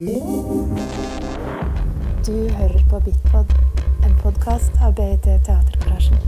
Du hører på Bitpod, en podkast av BIT Teatergarasjen.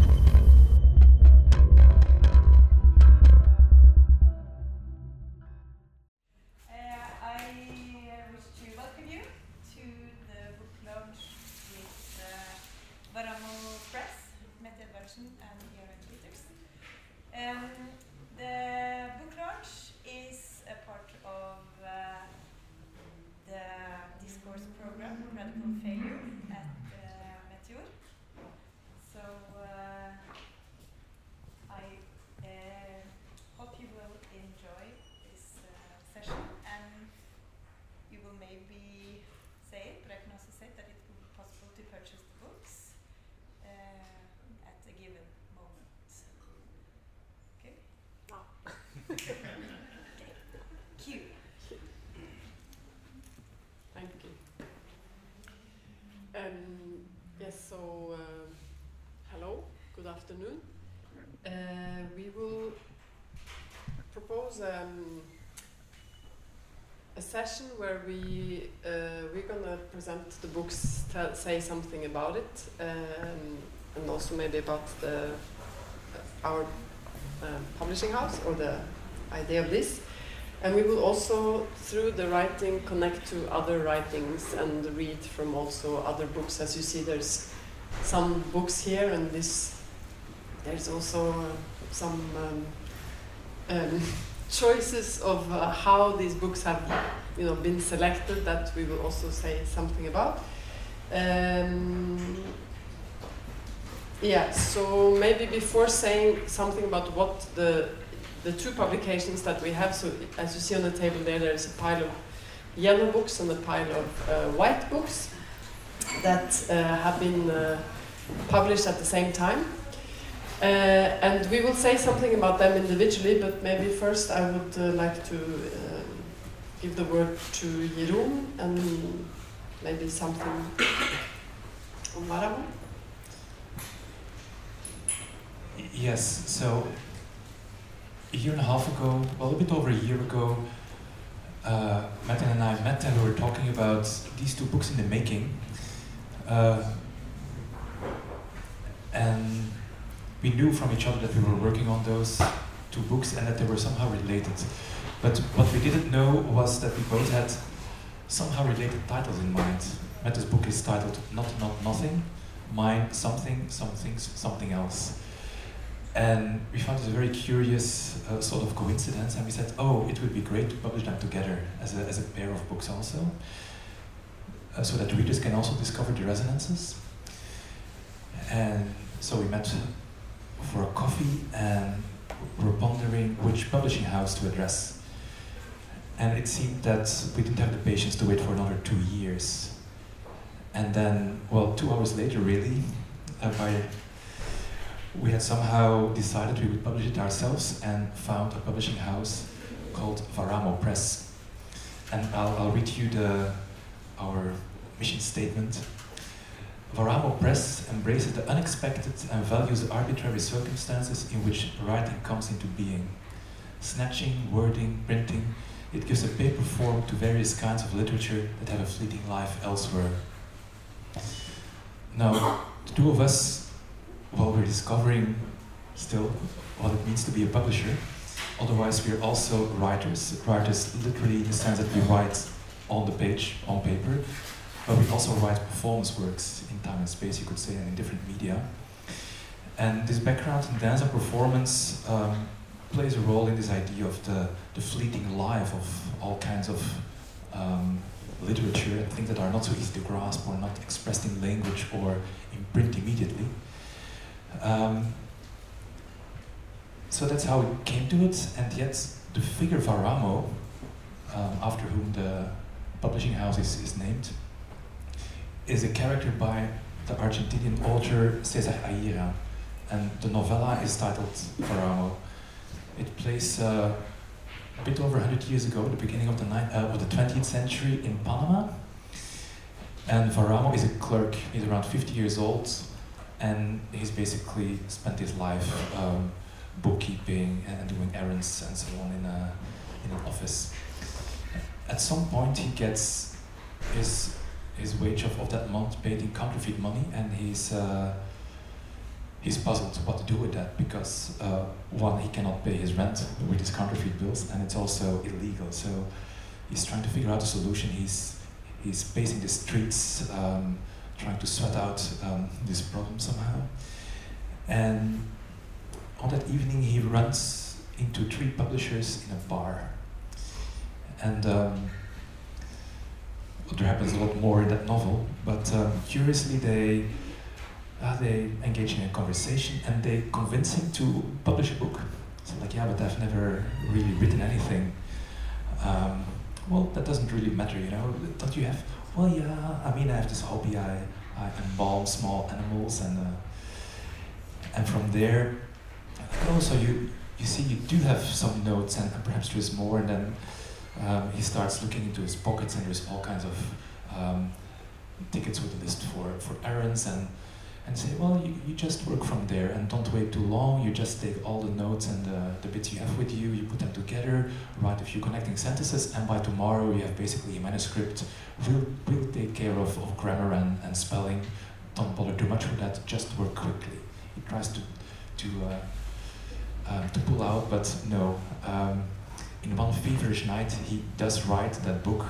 Afternoon. Uh, we will propose um, a session where we uh, we're gonna present the books, tell, say something about it, um, and also maybe about the our uh, publishing house or the idea of this. And we will also, through the writing, connect to other writings and read from also other books. As you see, there's some books here, and this there's also uh, some um, um, choices of uh, how these books have, you know, been selected that we will also say something about. Um, yeah, so maybe before saying something about what the the two publications that we have, so as you see on the table there, there's a pile of yellow books and a pile of uh, white books that uh, have been uh, published at the same time. Uh, and we will say something about them individually, but maybe first I would uh, like to um, give the word to Jeroen and maybe something on Varamo. Yes, so a year and a half ago, well, a bit over a year ago, uh, and I met and we were talking about these two books in the making. Uh, and we knew from each other that we were working on those two books and that they were somehow related. But what we didn't know was that we both had somehow related titles in mind. Mette's book is titled Not Not Nothing, mine Something, Something, Something Else. And we found this a very curious uh, sort of coincidence, and we said, oh, it would be great to publish them together as a, as a pair of books also, uh, so that readers can also discover the resonances. And so we met for a coffee and were pondering which publishing house to address. And it seemed that we didn't have the patience to wait for another two years. And then, well, two hours later, really, uh, we had somehow decided we would publish it ourselves and found a publishing house called Varamo Press. And I'll, I'll read you the, our mission statement. Varamo Press embraces the unexpected and values the arbitrary circumstances in which writing comes into being. Snatching, wording, printing, it gives a paper form to various kinds of literature that have a fleeting life elsewhere. Now, the two of us well, we're discovering still what it means to be a publisher. Otherwise, we're also writers. Writers, literally, in the sense that we write on the page, on paper, but we also write performance works in time and space, you could say, and in different media. And this background in dance and performance um, plays a role in this idea of the, the fleeting life of all kinds of um, literature and things that are not so easy to grasp or not expressed in language or in print immediately. Um, so that's how it came to it, and yet the figure Varamo, um, after whom the publishing house is, is named, is a character by the Argentinian author Cesar Aira, and the novella is titled Varamo. It plays uh, a bit over 100 years ago, the beginning of the, uh, of the 20th century in Panama, and Varamo is a clerk, he's around 50 years old, and he's basically spent his life um, bookkeeping and doing errands and so on in a in an office. At some point, he gets his his wage of, of that month paid in counterfeit money, and he's uh, he's puzzled what to do with that because uh, one he cannot pay his rent with his counterfeit bills, and it's also illegal. So he's trying to figure out a solution. He's he's pacing the streets, um, trying to sort out um, this problem somehow. And on that evening, he runs into three publishers in a bar, and. Um, there happens a lot more in that novel, but um, curiously they uh, they engage in a conversation and they convince him to publish a book. So like, yeah, but I've never really written anything. Um, well, that doesn't really matter, you know. Don't you have? Well, yeah. I mean, I have this hobby. I I embalm small animals, and uh, and from there, oh, so you you see you do have some notes, and perhaps there's more, and then um, he starts looking into his pockets, and there's all kinds of um, tickets with a list for, for errands, and and say, well, you, you just work from there and don't wait too long. You just take all the notes and the, the bits you have with you, you put them together, write a few connecting sentences, and by tomorrow you have basically a manuscript. We'll, we'll take care of, of grammar and, and spelling. Don't bother too much with that, just work quickly. He tries to, to, uh, um, to pull out, but no. Um, in one feverish night, he does write that book,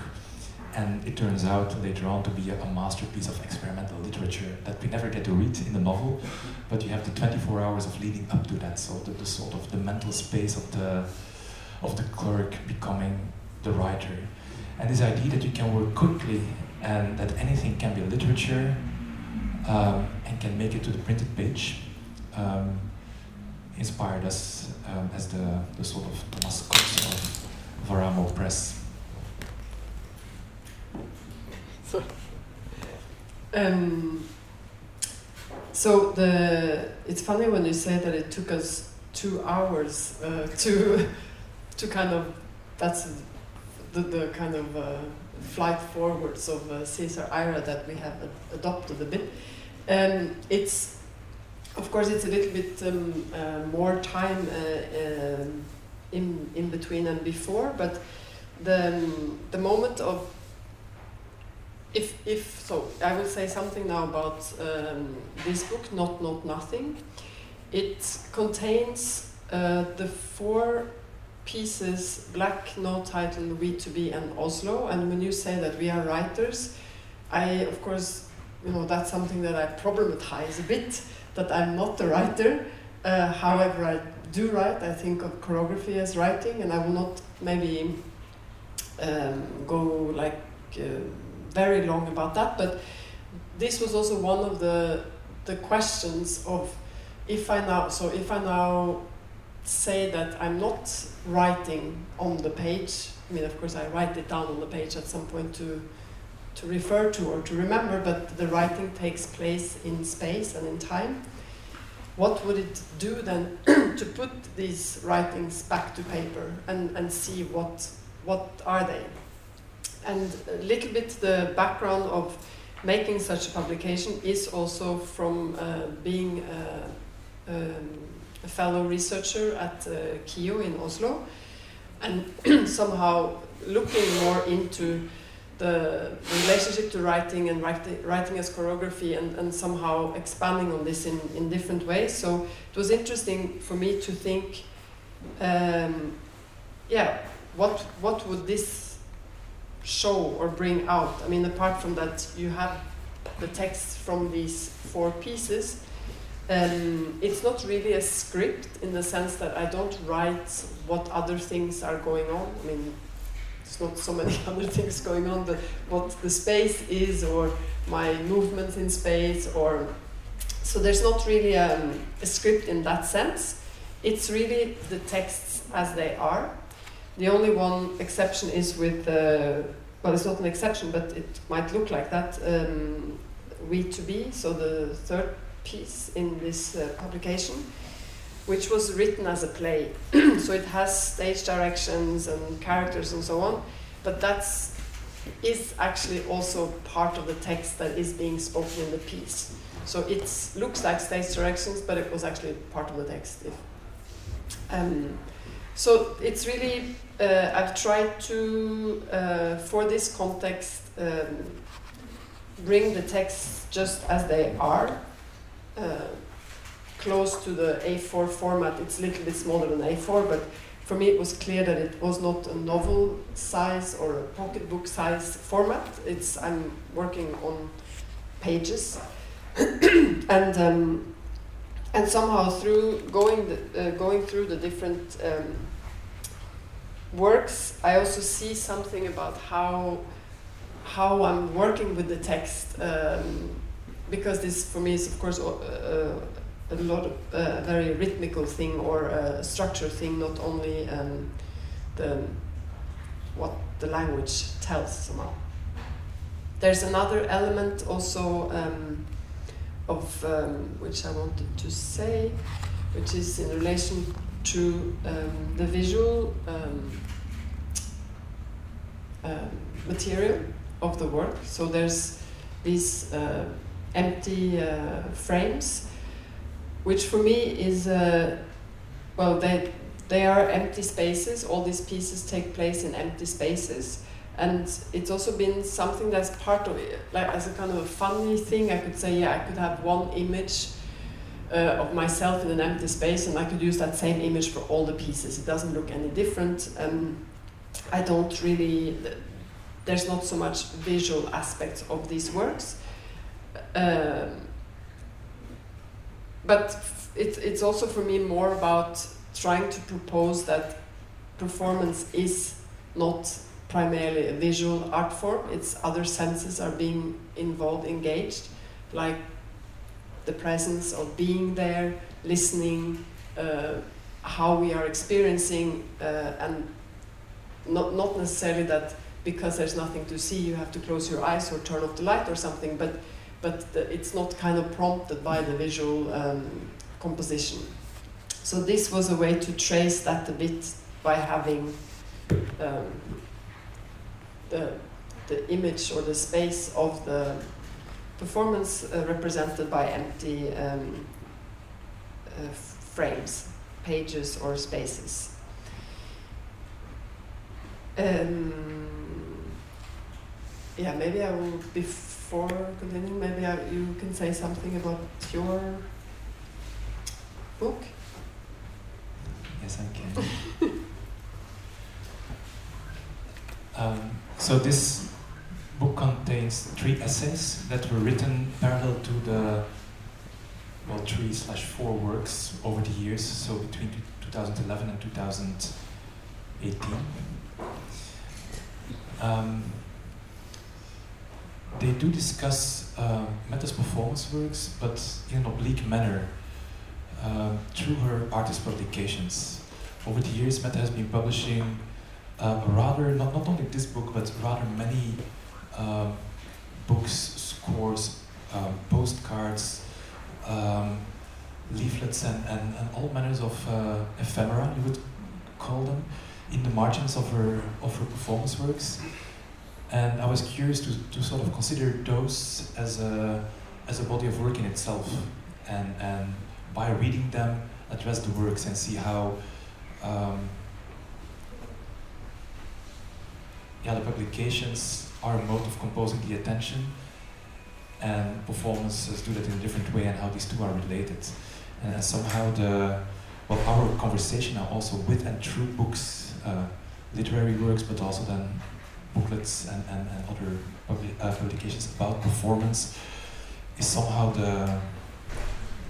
and it turns out later on to be a, a, masterpiece of experimental literature that we never get to read in the novel, but you have the 24 hours of leading up to that, so the, the sort of the mental space of the of the clerk becoming the writer, and this idea that you can work quickly and that anything can be literature um, and can make it to the printed page. Um, inspired us um, as the, the sort of Thomas Cox of Varamo Press. So, um, so the it's funny when you say that it took us two hours uh, to to kind of that's the, the kind of uh, flight forwards of uh, Cesar Aira that we have adopted a bit. Um, it's of course, it's a little bit um, uh, more time uh, um, in in between and before, but the um, the moment of if if so, I will say something now about um, this book, not not nothing. It contains uh, the four pieces: Black, No Title, We to Be, and Oslo. And when you say that we are writers, I of course you know that's something that I problematize a bit that I'm not a writer. Uh, however, I do write. I think of choreography as writing, and I will not maybe um, go like uh, very long about that. But this was also one of the the questions of if I now so if I now say that I'm not writing on the page. I mean, of course, I write it down on the page at some point to to refer to or to remember, but the writing takes place in space and in time. What would it do then to put these writings back to paper and, and see what, what are they? And a little bit the background of making such a publication is also from uh, being uh, um, a fellow researcher at uh, KHiO in Oslo and somehow looking more into the relationship to writing and writing, writing as choreography and, and somehow expanding on this in, in different ways. So it was interesting for me to think, um, yeah, what, what would this show or bring out? I mean, apart from that, you have the text from these four pieces. Um, it's not really a script in the sense that I don't write what other things are going on. I mean, there's not so many other things going on, but what the space is, or my movement in space, or so there's not really um, a script in that sense. It's really the texts as they are. The only one exception is with, uh, well, it's not an exception, but it might look like that. Um, we to be, so the third piece in this uh, publication which was written as a play. so it has stage directions and characters and so on, but that's is actually also part of the text that is being spoken in the piece. So it looks like stage directions, but it was actually part of the text. Um, so it's really uh, I've tried to, uh, for this context, um, bring the texts just as they are, uh, close to the A4 format. It's a little bit smaller than A4, but for me it was clear that it was not a novel size or a pocketbook size format. It's I'm working on pages, and um, and somehow through going the, uh, going through the different um, works, I also see something about how how I'm working with the text um, because this for me is of course uh, a lot of uh, very rhythmical thing or a structure thing, not only um, the what the language tells somehow. There's another element also um, of um, which I wanted to say, which is in relation to um, the visual um, material of the work. So there's these uh, empty uh, frames, which for me is uh, well, they they are empty spaces. All these pieces take place in empty spaces, and it's also been something that's part of it, like as a kind of a funny thing. I could say, yeah, I could have one image. Uh, of myself in an empty space, and I could use that same image for all the pieces. It doesn't look any different. Um, I don't really there's not so much visual aspects of these works. Um, but it, it's also for me more about trying to propose that performance is not primarily a visual art form, it's other senses are being involved, engaged, like the presence of being there, listening, uh, how we are experiencing, uh, and not, not necessarily that because there's nothing to see, you have to close your eyes or turn off the light or something, but, but the, it's not kind of prompted by the visual um, composition. So this was a way to trace that a bit by having um, the, the image or the space of the performance uh, represented by empty um, uh, frames, pages or spaces. Um, yeah, maybe I will, before continuing, maybe I, you can say something about your book. Yes, I can. um, so this book contains three essays that were written parallel to the well three slash four works over the years, so between 2011 and 2018. Um, they do discuss uh, Mette's performance works, but in an oblique manner uh, through her artist publications. Over the years, Mette has been publishing uh, rather, not, not only this book, but rather many books, scores, um, postcards, um, leaflets, and, and, and all manners of uh, ephemera, you would call them, in the margins of her, of her performance works and I was curious to, to sort of consider those as a as a body of work in itself, and and by reading them, address the works and see how. Um, yeah, the publications are a mode of composing the attention, and performances do that in a different way, and how these two are related, and somehow the well, our conversation now also with and through books, uh, literary works, but also then booklets and, and, and other public, uh, publications about performance is somehow the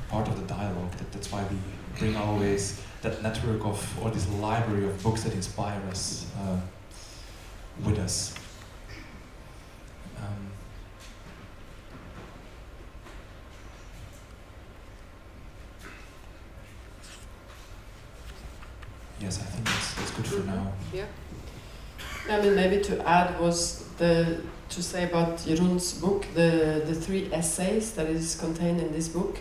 part of the dialogue. That, that's why we bring always that network of, or this library of books that inspire us uh, with us. Um, yes, I think that's, that's good for mm-hmm. now. Yeah. I mean, maybe to add was the to say about Jeroen's book, the the three essays that is contained in this book.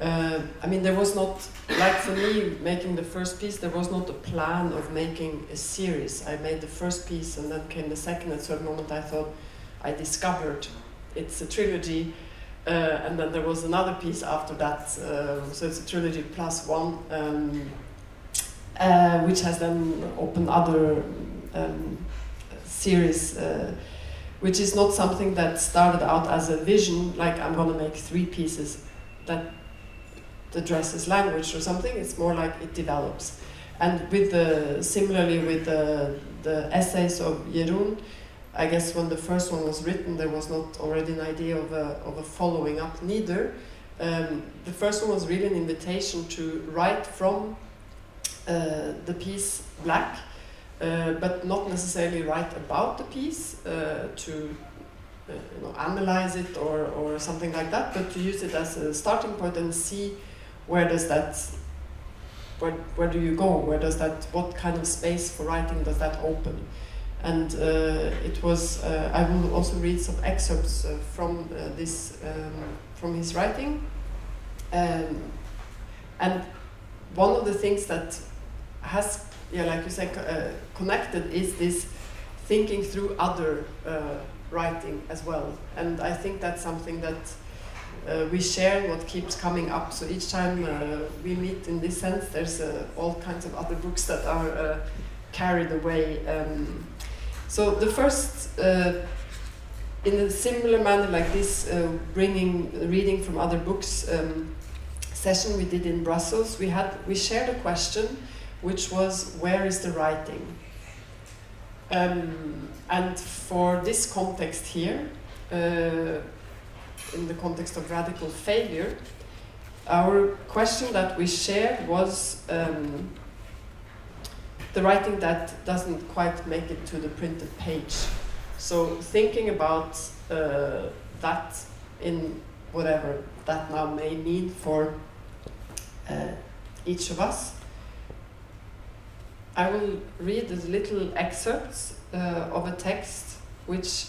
Uh, I mean, there was not like for me making the first piece. There was not a plan of making a series. I made the first piece, and then came the second. At a certain moment, I thought I discovered it's a trilogy, uh, and then there was another piece after that. Uh, so it's a trilogy plus one. Um, uh, which has then opened other um, series, uh, which is not something that started out as a vision, like I'm going to make three pieces that addresses language or something. It's more like it develops. And with the similarly with the the essays of Jeroen, I guess when the first one was written, there was not already an idea of a of a following up neither. Um, the first one was really an invitation to write from uh, the piece black, uh, but not necessarily write about the piece uh, to uh, you know, analyze it or, or something like that, but to use it as a starting point and see where does that where, where do you go? Where does that, what kind of space for writing does that open? And uh, it was, uh, I will also read some excerpts from this, um, from his writing. Um, and one of the things that has, yeah, like you said, uh, connected is this thinking through other uh, writing as well. And I think that's something that uh, we share what keeps coming up. So each time uh, we meet in this sense, there's uh, all kinds of other books that are uh, carried away. Um, so the first, in a similar manner like this, bringing reading from other books um, session we did in Brussels, we had we shared a question, which was where is the writing? Um, and for this context here in the context of radical failure, our question that we shared was um, the writing that doesn't quite make it to the printed page. So thinking about uh, that in whatever that now may mean for uh, each of us, I will read a little excerpt uh, of a text which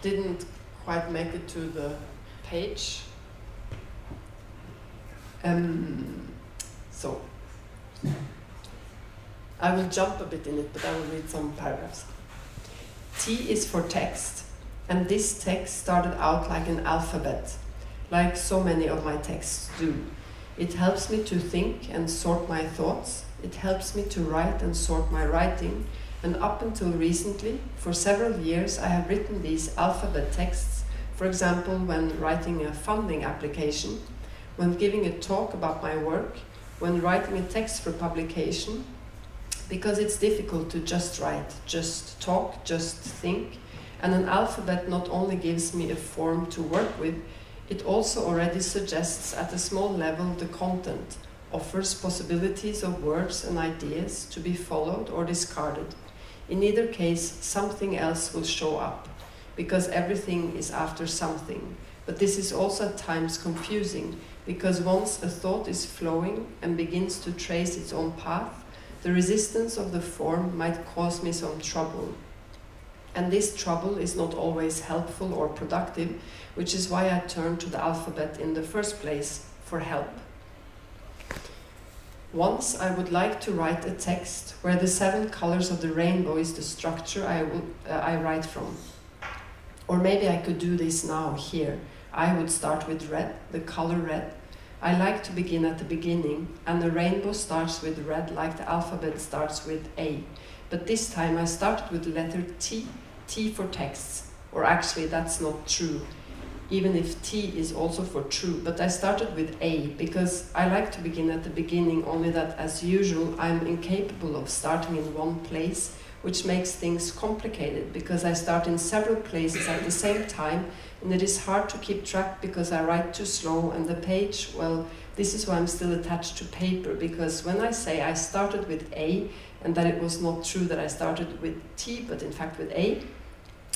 didn't quite make it to the page. Um, so, I will jump a bit in it, but I will read some paragraphs. T is for text, and this text started out like an alphabet, like so many of my texts do. It helps me to think and sort my thoughts. It helps me to write and sort my writing. And up until recently, for several years, I have written these alphabet texts for example, when writing a funding application, when giving a talk about my work, when writing a text for publication, because it's difficult to just write, just talk, just think. And an alphabet not only gives me a form to work with, it also already suggests at a small level the content, offers possibilities of words and ideas to be followed or discarded. In either case, something else will show up because everything is after something. But this is also at times confusing because once a thought is flowing and begins to trace its own path, the resistance of the form might cause me some trouble. And this trouble is not always helpful or productive, which is why I turned to the alphabet in the first place for help. Once I would like to write a text where the seven colors of the rainbow is the structure I, will, uh, I write from. Or maybe I could do this now, here. I would start with red, the color red. I like to begin at the beginning, and the rainbow starts with red like the alphabet starts with A. But this time I started with the letter T, T for texts. Or actually, that's not true, even if T is also for true. But I started with A because I like to begin at the beginning, only that as usual, I'm incapable of starting in one place which makes things complicated because I start in several places at the same time and it is hard to keep track because I write too slow and the page, well, this is why I'm still attached to paper because when I say I started with A and that it was not true that I started with T but in fact with A,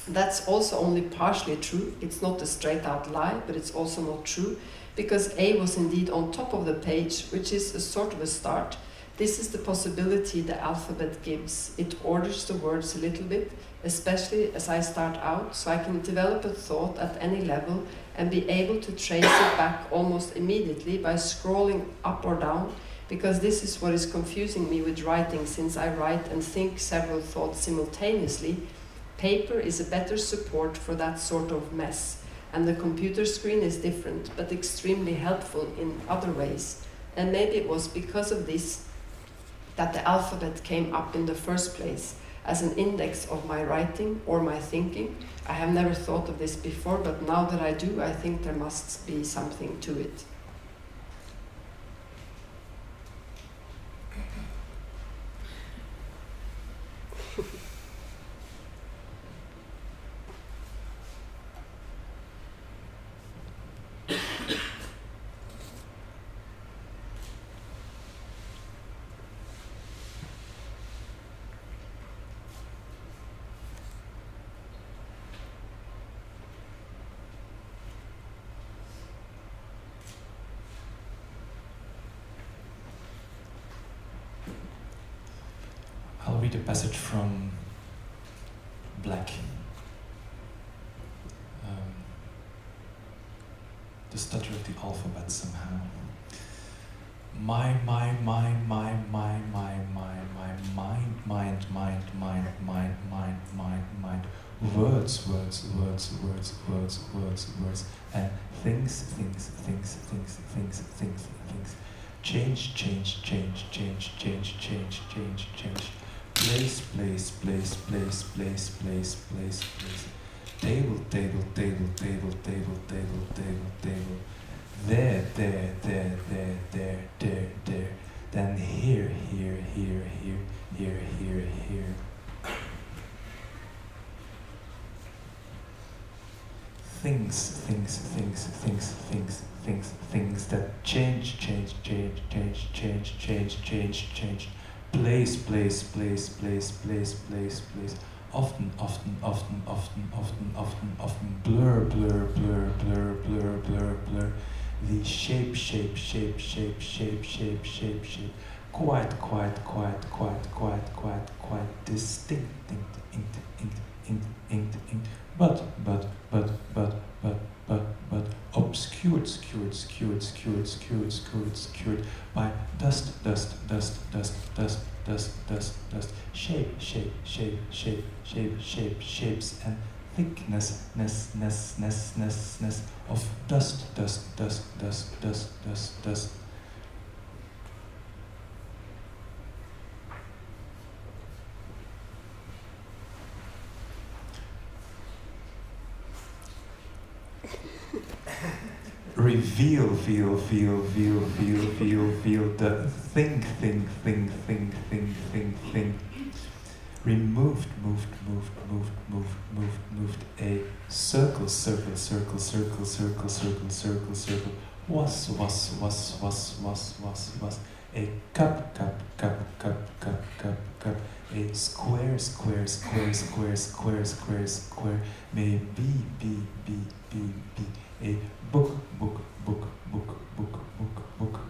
that's also only partially true. It's not a straight out lie, but it's also not true because A was indeed on top of the page, which is a sort of a start this is the possibility the alphabet gives. It orders the words a little bit, especially as I start out, so I can develop a thought at any level and be able to trace it back almost immediately by scrolling up or down, because this is what is confusing me with writing, since I write and think several thoughts simultaneously. Paper is a better support for that sort of mess, and the computer screen is different, but extremely helpful in other ways. And maybe it was because of this that the alphabet came up in the first place as an index of my writing or my thinking. I have never thought of this before, but now that I do, I think there must be something to it. I'll read a passage from Black. Um, the stutter of the alphabet somehow. My, my, my, my, my, my, my, my, mind, mind, mind, mind, mind, mind, mind, mind. Words, words, words, words, words, words, words, and things, things, things, things, things, things, things. Change, change, change, change, change, change, change, change. Place, place, place, place, place, place, place, place. Table, table, table, table, table, table, table, table. There, there, there, there, there, there, there. Then here, here, here, here, here, here, here. Things, things, things, things, things, things, things that change, change, change, change, change, change, change, change. Place, place, place, place, place, place, place. Often, often, often, often, often, often, often. Blur, blur, blur, blur, blur, blur, blur. The shape, shape, shape, shape, shape, shape, shape, shape. Quite, quite, quite, quite, quite, quite, quite distinct, inked, inked, inked, inked, inked. But, but, but, but, but, but, but, obscured, skewered, skewered, skewered, skewered, skewered, skewered by dust, dust, dust, dust, dust, dust, dust, dust, shape, shape, shape, shape, shape, shape, shapes, and thickness, ness, ness, ness, ness, ness of dust, dust, dust, dust, dust, dust, dust. reveal, feel, feel, feel, feel, feel, feel the think, think, think, think, think, think, think. Removed, moved, moved, moved, moved, moved, moved. A circle, circle, circle, circle, circle, circle, circle, circle. Was, was, was, was, was, was, was. A cup, cup, cup, cup, cup, cup, cup. A square, square, square, square, square, square, square. May be, be, be, be, be. A book, book, book, book, book, book, book.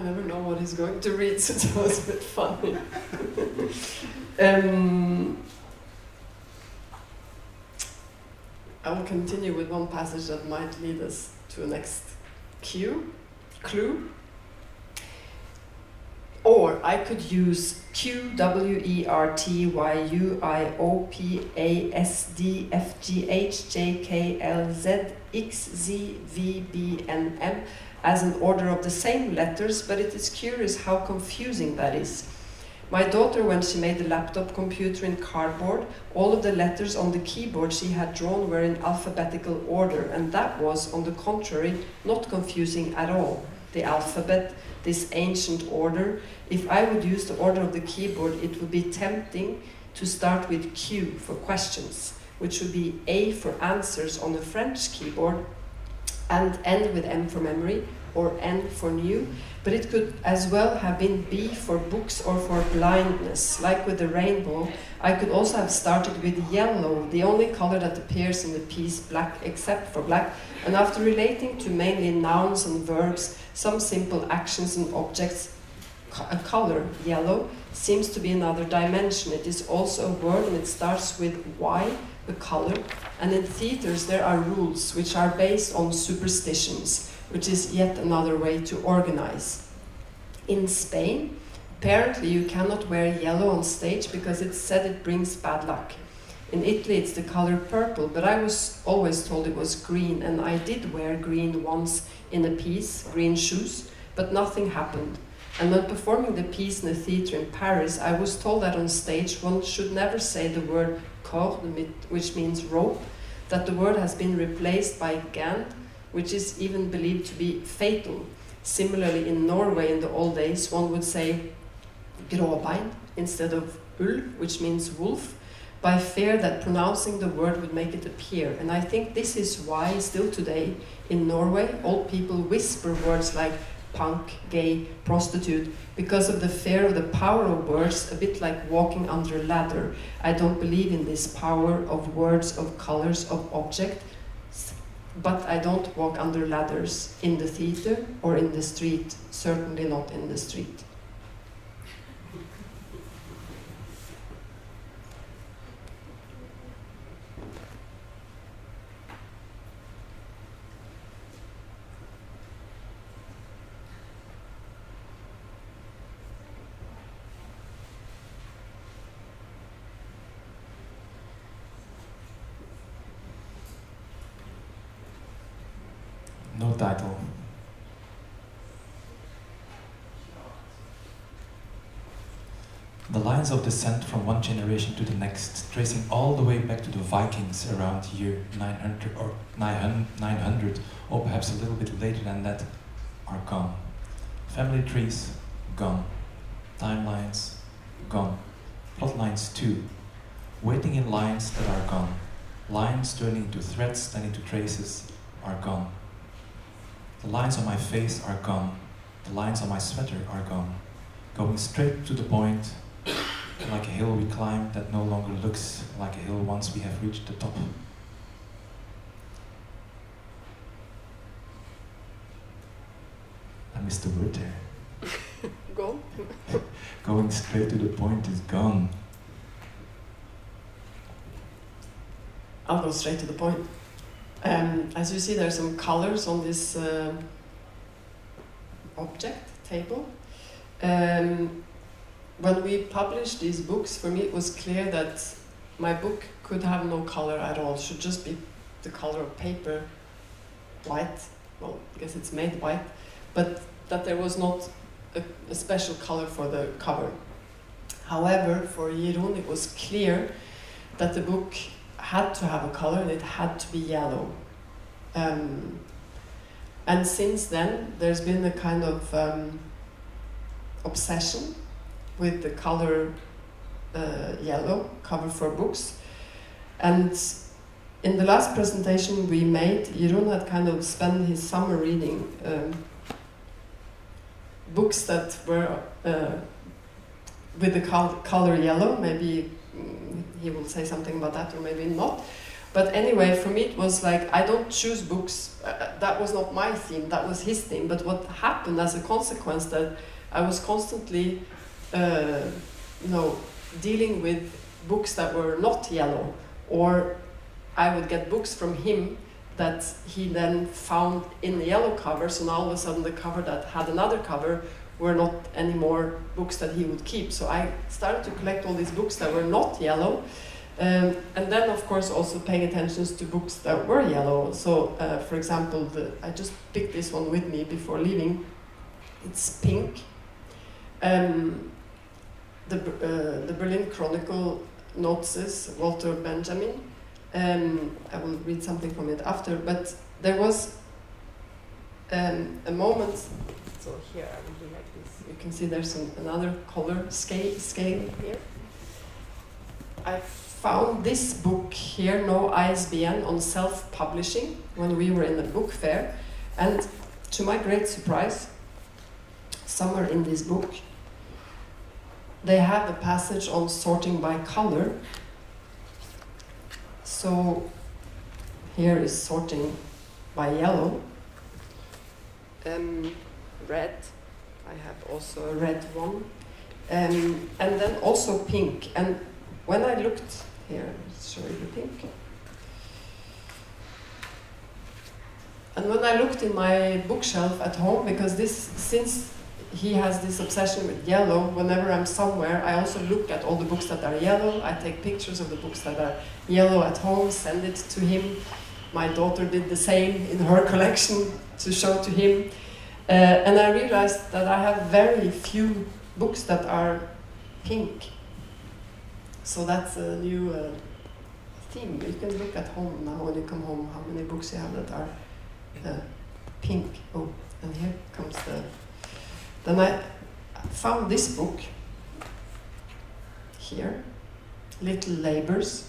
I never know what he's going to read, so it was a bit funny. um, I will continue with one passage that might lead us to a next cue, clue. Or I could use Q W E R T Y U I O P A S D F G H J K L Z X Z V B N M as an order of the same letters, but it is curious how confusing that is. My daughter, when she made the laptop computer in cardboard, all of the letters on the keyboard she had drawn were in alphabetical order, and that was, on the contrary, not confusing at all. The alphabet, this ancient order, if I would use the order of the keyboard, it would be tempting to start with Q for questions, which would be A for answers on the French keyboard, and N with M for memory, or N for new, but it could as well have been B for books or for blindness. Like with the rainbow, I could also have started with yellow, the only color that appears in the piece black except for black, and after relating to mainly nouns and verbs, some simple actions and objects, a color, yellow, seems to be another dimension. It is also a word and it starts with Y, the color, and in theaters there are rules which are based on superstitions which is yet another way to organize. In Spain, apparently you cannot wear yellow on stage because it's said it brings bad luck. In Italy, it's the color purple, but I was always told it was green, and I did wear green once in a piece, green shoes, but nothing happened. And when performing the piece in a theatre in Paris, I was told that on stage one should never say the word which means rope, that the word has been replaced by gand, which is even believed to be fatal. Similarly, in Norway in the old days, one would say gråbein instead of ulv, which means wolf, by fear that pronouncing the word would make it appear. And I think this is why, still today in Norway, old people whisper words like punk, gay, prostitute, because of the fear of the power of words, a bit like walking under a ladder. I don't believe in this power of words, of colors, of object, but I don't walk under ladders in the theater or in the street, certainly not in the street. No title. The lines of descent from one generation to the next, tracing all the way back to the Vikings around year 900 or 900, or perhaps a little bit later than that, are gone. Family trees, gone. Timelines, gone. Plot lines too. Waiting in lines that are gone. Lines turning into threads, then into traces, are gone. The lines on my face are gone. The lines on my sweater are gone. Going straight to the point, like a hill we climb that no longer looks like a hill once we have reached the top. I missed the word there. Go. Going straight to the point is gone. I'll go straight to the point. Um, as you see, there are some colors on this uh, object table. Um, when we published these books, for me it was clear that my book could have no color at all. It should just be the color of paper, white. Well, I guess it's made white, but that there was not a, a special color for the cover. However, for Jeroen, it was clear that the book had to have a color and it had to be yellow. Um, and since then, there's been a kind of um, obsession with the color uh, yellow cover for books. And in the last presentation we made, Jeroen had kind of spent his summer reading um, books that were uh, with the col color yellow. Maybe mm, he will say something about that, or maybe not. But anyway, for me it was like I don't choose books. Uh, uh, that was not my theme. That was his theme. But what happened as a consequence that I was constantly, uh, know, dealing with books that were not yellow, or I would get books from him that he then found in the yellow cover. So now all of a sudden the cover that had another cover were not anymore books that he would keep. So I started to collect all these books that were not yellow. Um, and then, of course, also paying attention to books that were yellow. So, uh, for example, the, I just picked this one with me before leaving. It's pink. Um, the, uh, the Berlin Chronicle notes Walter Benjamin. Um, I will read something from it after, but there was um, a moment. So here I will do like this. You can see there's an, another color scale scale here. I found this book here, No ISBN, on self-publishing when we were in the book fair, and to my great surprise, somewhere in this book, they have a passage on sorting by color so here is sorting by yellow. Um, red, I have also a red one. Um, and then also pink. And when I looked here, show you the pink. And when I looked in my bookshelf at home, because this, since he has this obsession with yellow. Whenever I'm somewhere, I also look at all the books that are yellow. I take pictures of the books that are yellow at home, send it to him. My daughter did the same in her collection to show to him. Uh, and I realized that I have very few books that are pink. So that's a new uh, theme. You can look at home now when you come home how many books you have that are uh, pink. Oh, and here comes the. Then I found this book here, Little Labors,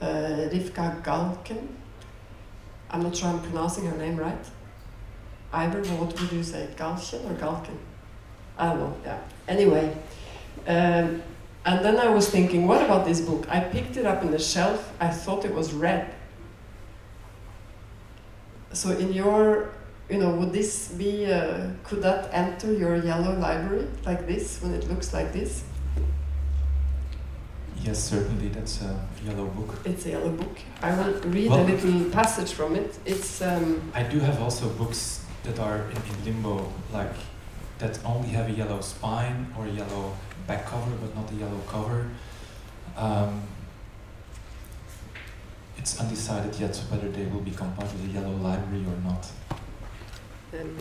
uh, Rivka Galken. I'm not sure I'm pronouncing her name right. Ivor, what would you say, Galchen or Galken? I don't know, yeah. Anyway, um, and then I was thinking, what about this book? I picked it up in the shelf, I thought it was red. So in your, you know, would this be, uh, could that enter your yellow library like this, when it looks like this? Yes, certainly. That's a yellow book. It's a yellow book. I will read Well- a little passage from it. It's, um, I do have also books that are in, in limbo, like that only have a yellow spine or a yellow back cover, but not a yellow cover. Um, it's undecided yet whether they will become part of the yellow library or not. Um,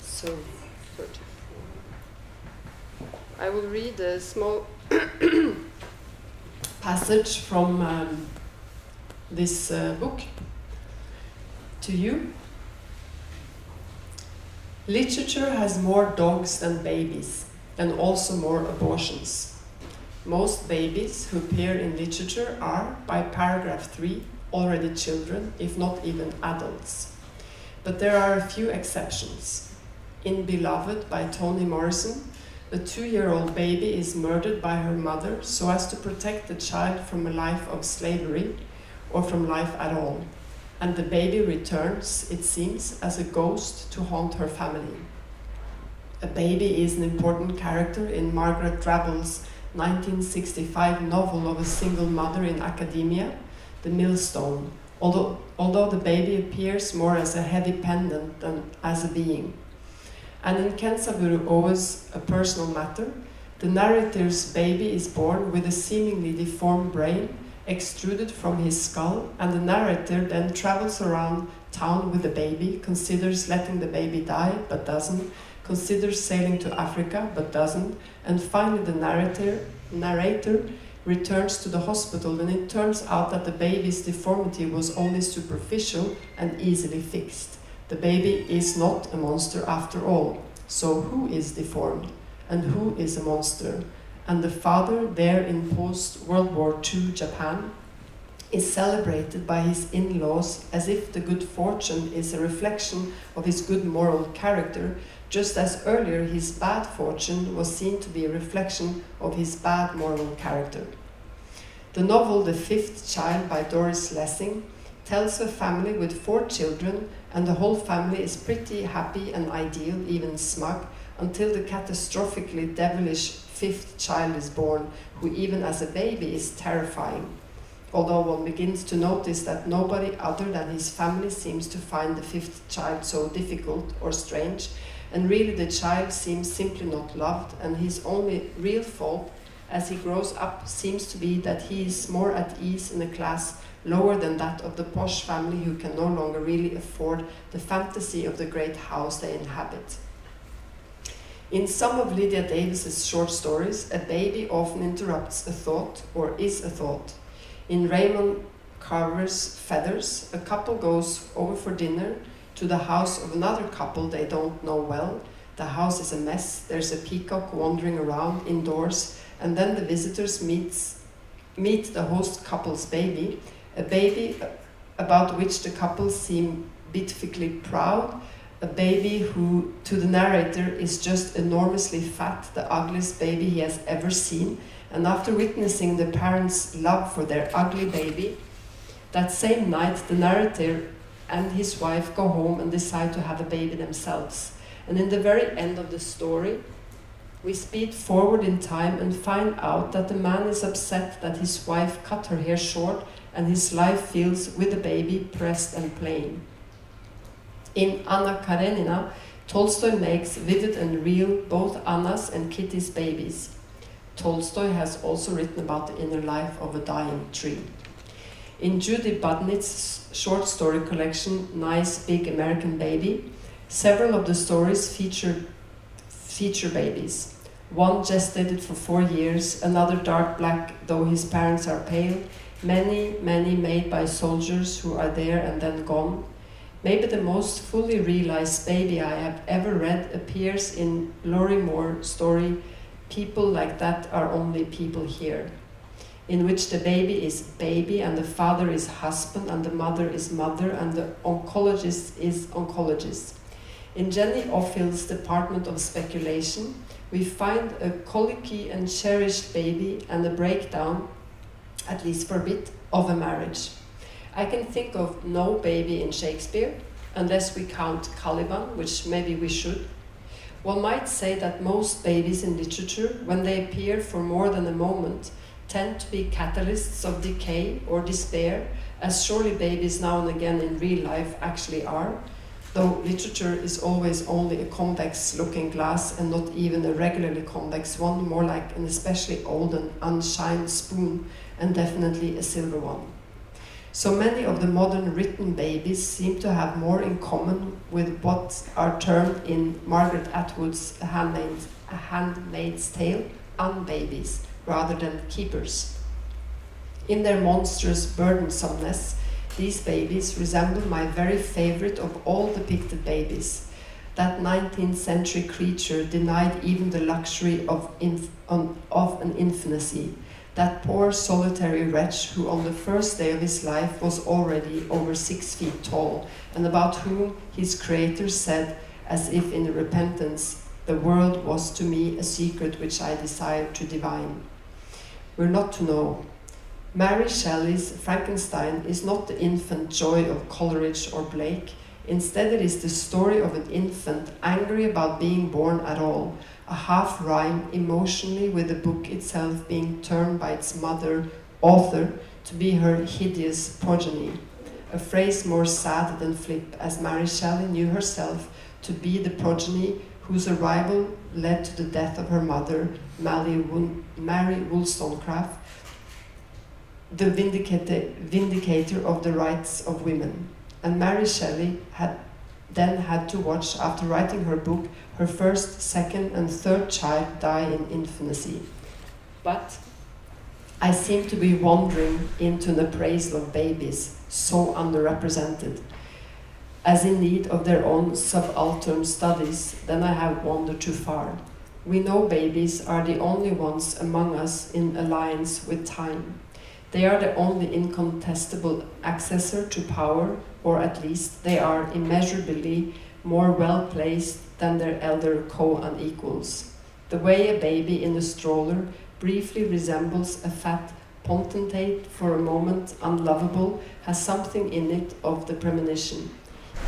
so 34. I will read a small passage from um, this uh, book to you. Literature has more dogs than babies, and also more abortions. Most babies who appear in literature are, by paragraph 3, already children, if not even adults. But there are a few exceptions. In Beloved by Toni Morrison, the two year old baby is murdered by her mother so as to protect the child from a life of slavery or from life at all. And the baby returns, it seems, as a ghost to haunt her family. A baby is an important character in Margaret Drabble's 1965 novel of a single mother in academia, The Millstone, although, although the baby appears more as a heavy pendant than as a being. And in Kenzaburo, Oe's A Personal Matter, the narrator's baby is born with a seemingly deformed brain extruded from his skull, and the narrator then travels around town with the baby, considers letting the baby die but doesn't, considers sailing to Africa but doesn't, and finally the narrator narrator returns to the hospital and it turns out that the baby's deformity was only superficial and easily fixed. The baby is not a monster after all. So who is deformed? And who is a monster? And the father, there in post World War II Japan, is celebrated by his in laws as if the good fortune is a reflection of his good moral character, just as earlier his bad fortune was seen to be a reflection of his bad moral character. The novel The Fifth Child by Doris Lessing tells a family with four children and the whole family is pretty happy and ideal, even smug, until the catastrophically devilish fifth child is born, who even as a baby is terrifying. Although one begins to notice that nobody other than his family seems to find the fifth child so difficult or strange, and really the child seems simply not loved, and his only real fault as he grows up seems to be that he is more at ease in a class lower than that of the posh family who can no longer really afford the fantasy of the great house they inhabit. In some of Lydia Davis's short stories, a baby often interrupts a thought or is a thought. In Raymond Carver's Feathers, a couple goes over for dinner to the house of another couple they don't know well. The house is a mess, there's a peacock wandering around indoors, and then the visitors meets, meet the host couple's baby, a baby about which the couple seem beatifically proud, a baby who, to the narrator, is just enormously fat, the ugliest baby he has ever seen. And after witnessing the parents' love for their ugly baby, that same night the narrator and his wife go home and decide to have a baby themselves. And in the very end of the story, we speed forward in time and find out that the man is upset that his wife cut her hair short and his life feels with the baby pressed and plain. In Anna Karenina, Tolstoy makes vivid and real both Anna's and Kitty's babies. Tolstoy has also written about the inner life of a dying tree. In Judy Budnitz's short story collection, Nice Big American Baby, Several of the stories feature, feature babies. One gestated for four years, another dark black, though his parents are pale, many, many made by soldiers who are there and then gone. Maybe the most fully realized baby I have ever read appears in Lorrie Moore's story, People Like That Are Only People Here, in which the baby is baby and the father is husband and the mother is mother and the oncologist is oncologist. In Jenny Offill's Department of Speculation, we find a colicky and cherished baby and a breakdown, at least for a bit, of a marriage. I can think of no baby in Shakespeare, unless we count Caliban, which maybe we should. One might say that most babies in literature, when they appear for more than a moment, tend to be catalysts of decay or despair, as surely babies now and again in real life actually are, though literature is always only a convex looking glass and not even a regularly convex one, more like an especially old and unshined spoon, and definitely a silver one. So many of the modern written babies seem to have more in common with what are termed in Margaret Atwood's A Handmaid's, A Handmaid's Tale unbabies rather than keepers. In their monstrous burdensomeness, these babies resemble my very favorite of all depicted babies, that 19th century creature denied even the luxury of, on, of an infancy, that poor solitary wretch who on the first day of his life was already over six feet tall, and about whom his creator said, as if in repentance, the world was to me a secret which I desired to divine. We're not to know, Mary Shelley's Frankenstein is not the infant joy of Coleridge or Blake. Instead, it is the story of an infant angry about being born at all, a half rhyme emotionally with the book itself being turned by its mother, author, to be her hideous progeny. A phrase more sad than flip, as Mary Shelley knew herself to be the progeny whose arrival led to the death of her mother, Mary Wollstonecraft, the vindicator, vindicator of the rights of women. And Mary Shelley had then had to watch, after writing her book, her first, second, and third child die in infancy. But I seem to be wandering into an appraisal of babies so underrepresented, as in need of their own subaltern studies, then I have wandered too far. We know babies are the only ones among us in alliance with time. They are the only incontestable accessor to power, or at least they are immeasurably more well placed than their elder co unequals. The way a baby in a stroller briefly resembles a fat potentate for a moment unlovable has something in it of the premonition,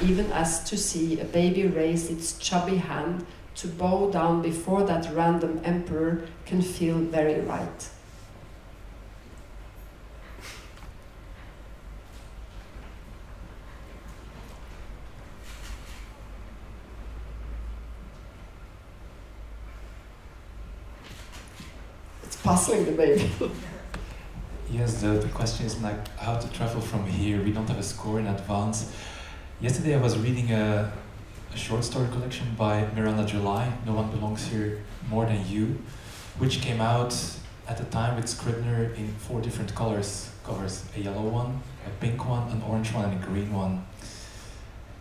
even as to see a baby raise its chubby hand to bow down before that random emperor can feel very right. Puzzling the baby. yes, the, the question is like how to travel from here. We don't have a score in advance. Yesterday I was reading a, a short story collection by Miranda July, No One Belongs Here More Than You, which came out at the time with Scribner in four different colors covers a yellow one, a pink one, an orange one, and a green one.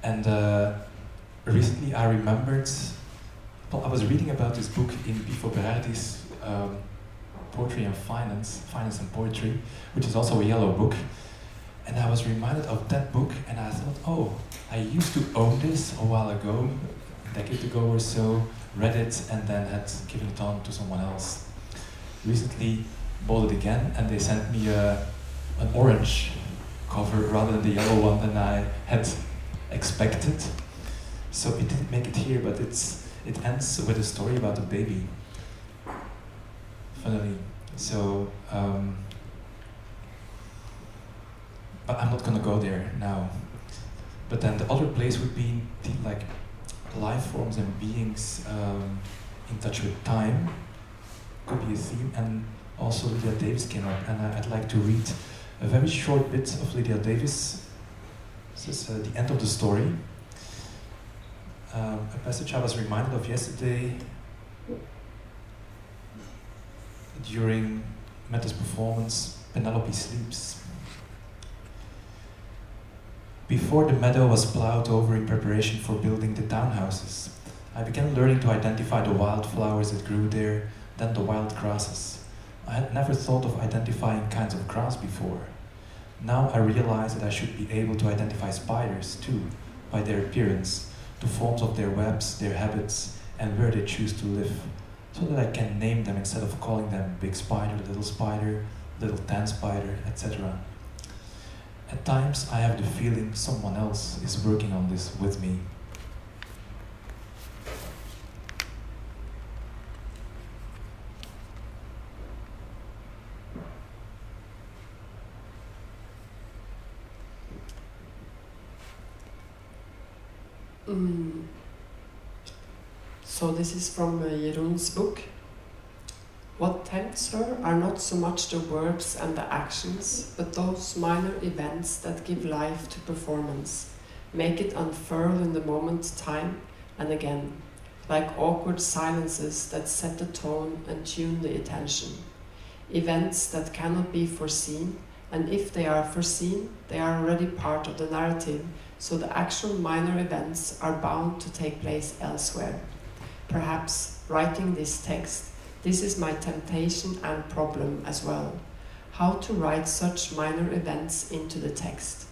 And uh, recently I remembered, well, I was reading about this book in Bifo Berardi's um, Poetry and Finance, Finance and Poetry, which is also a yellow book. And I was reminded of that book, and I thought, oh, I used to own this a while ago, a decade ago or so, read it, and then had given it on to someone else. Recently, bought it again, and they sent me a, an orange cover rather than the yellow one than I had expected. So it didn't make it here, but it's it ends with a story about a baby funnily. So, um, but I'm not gonna go there now. But then the other place would be the, like life forms and beings um, in touch with time. Could be a theme, and also Lydia Davis came up, and I, would like to read a very short bit of Lydia Davis. This is uh, the end of the story. um, a passage I was reminded of yesterday during Mette's performance, Penelope Sleeps. Before the meadow was plowed over in preparation for building the townhouses, I began learning to identify the wildflowers that grew there, then the wild grasses. I had never thought of identifying kinds of grass before. Now I realize that I should be able to identify spiders too, by their appearance, the forms of their webs, their habits, and where they choose to live, so that I can name them instead of calling them big spider, little spider, little tan spider, etc. At times I have the feeling someone else is working on this with me. Mm. So this is from uh, Jeroen's book. What tempts her are not so much the words and the actions, but those minor events that give life to performance, make it unfurl in the moment time and again, like awkward silences that set the tone and tune the attention. Events that cannot be foreseen, and if they are foreseen, they are already part of the narrative so the actual minor events are bound to take place elsewhere. Perhaps writing this text, this is my temptation and problem as well. How to write such minor events into the text.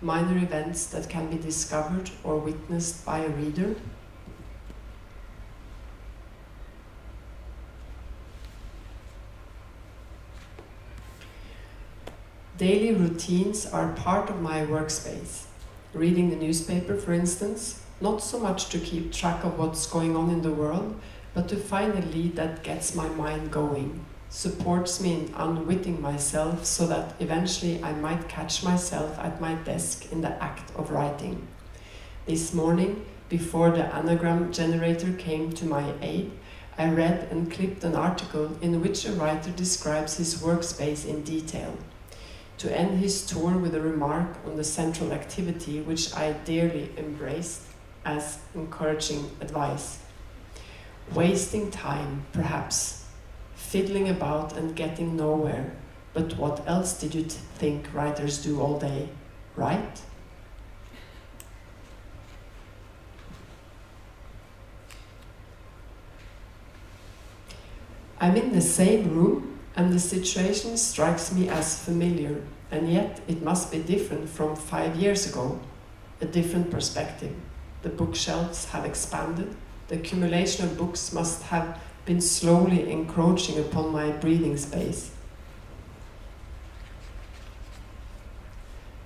Minor events that can be discovered or witnessed by a reader. Daily routines are part of my workspace reading the newspaper, for instance, not so much to keep track of what's going on in the world, but to find a lead that gets my mind going, supports me in unwitting myself so that eventually I might catch myself at my desk in the act of writing. This morning, before the anagram generator came to my aid, I read and clipped an article in which a writer describes his workspace in detail to end his tour with a remark on the central activity, which I dearly embraced as encouraging advice. Wasting time, perhaps, fiddling about and getting nowhere. But what else did you think writers do all day? Right? I'm in the same room and the situation strikes me as familiar, and yet it must be different from five years ago, a different perspective. The bookshelves have expanded, the accumulation of books must have been slowly encroaching upon my breathing space.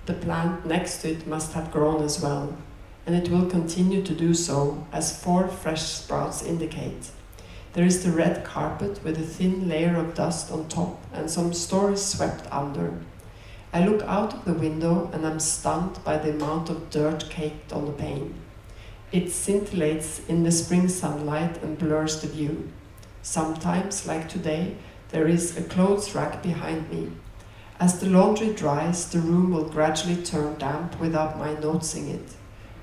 The plant next to it must have grown as well, and it will continue to do so, as four fresh sprouts indicate. There is the red carpet with a thin layer of dust on top and some stories swept under. I look out of the window and am stunned by the amount of dirt caked on the pane. It scintillates in the spring sunlight and blurs the view. Sometimes, like today, there is a clothes rack behind me. As the laundry dries, the room will gradually turn damp without my noticing it.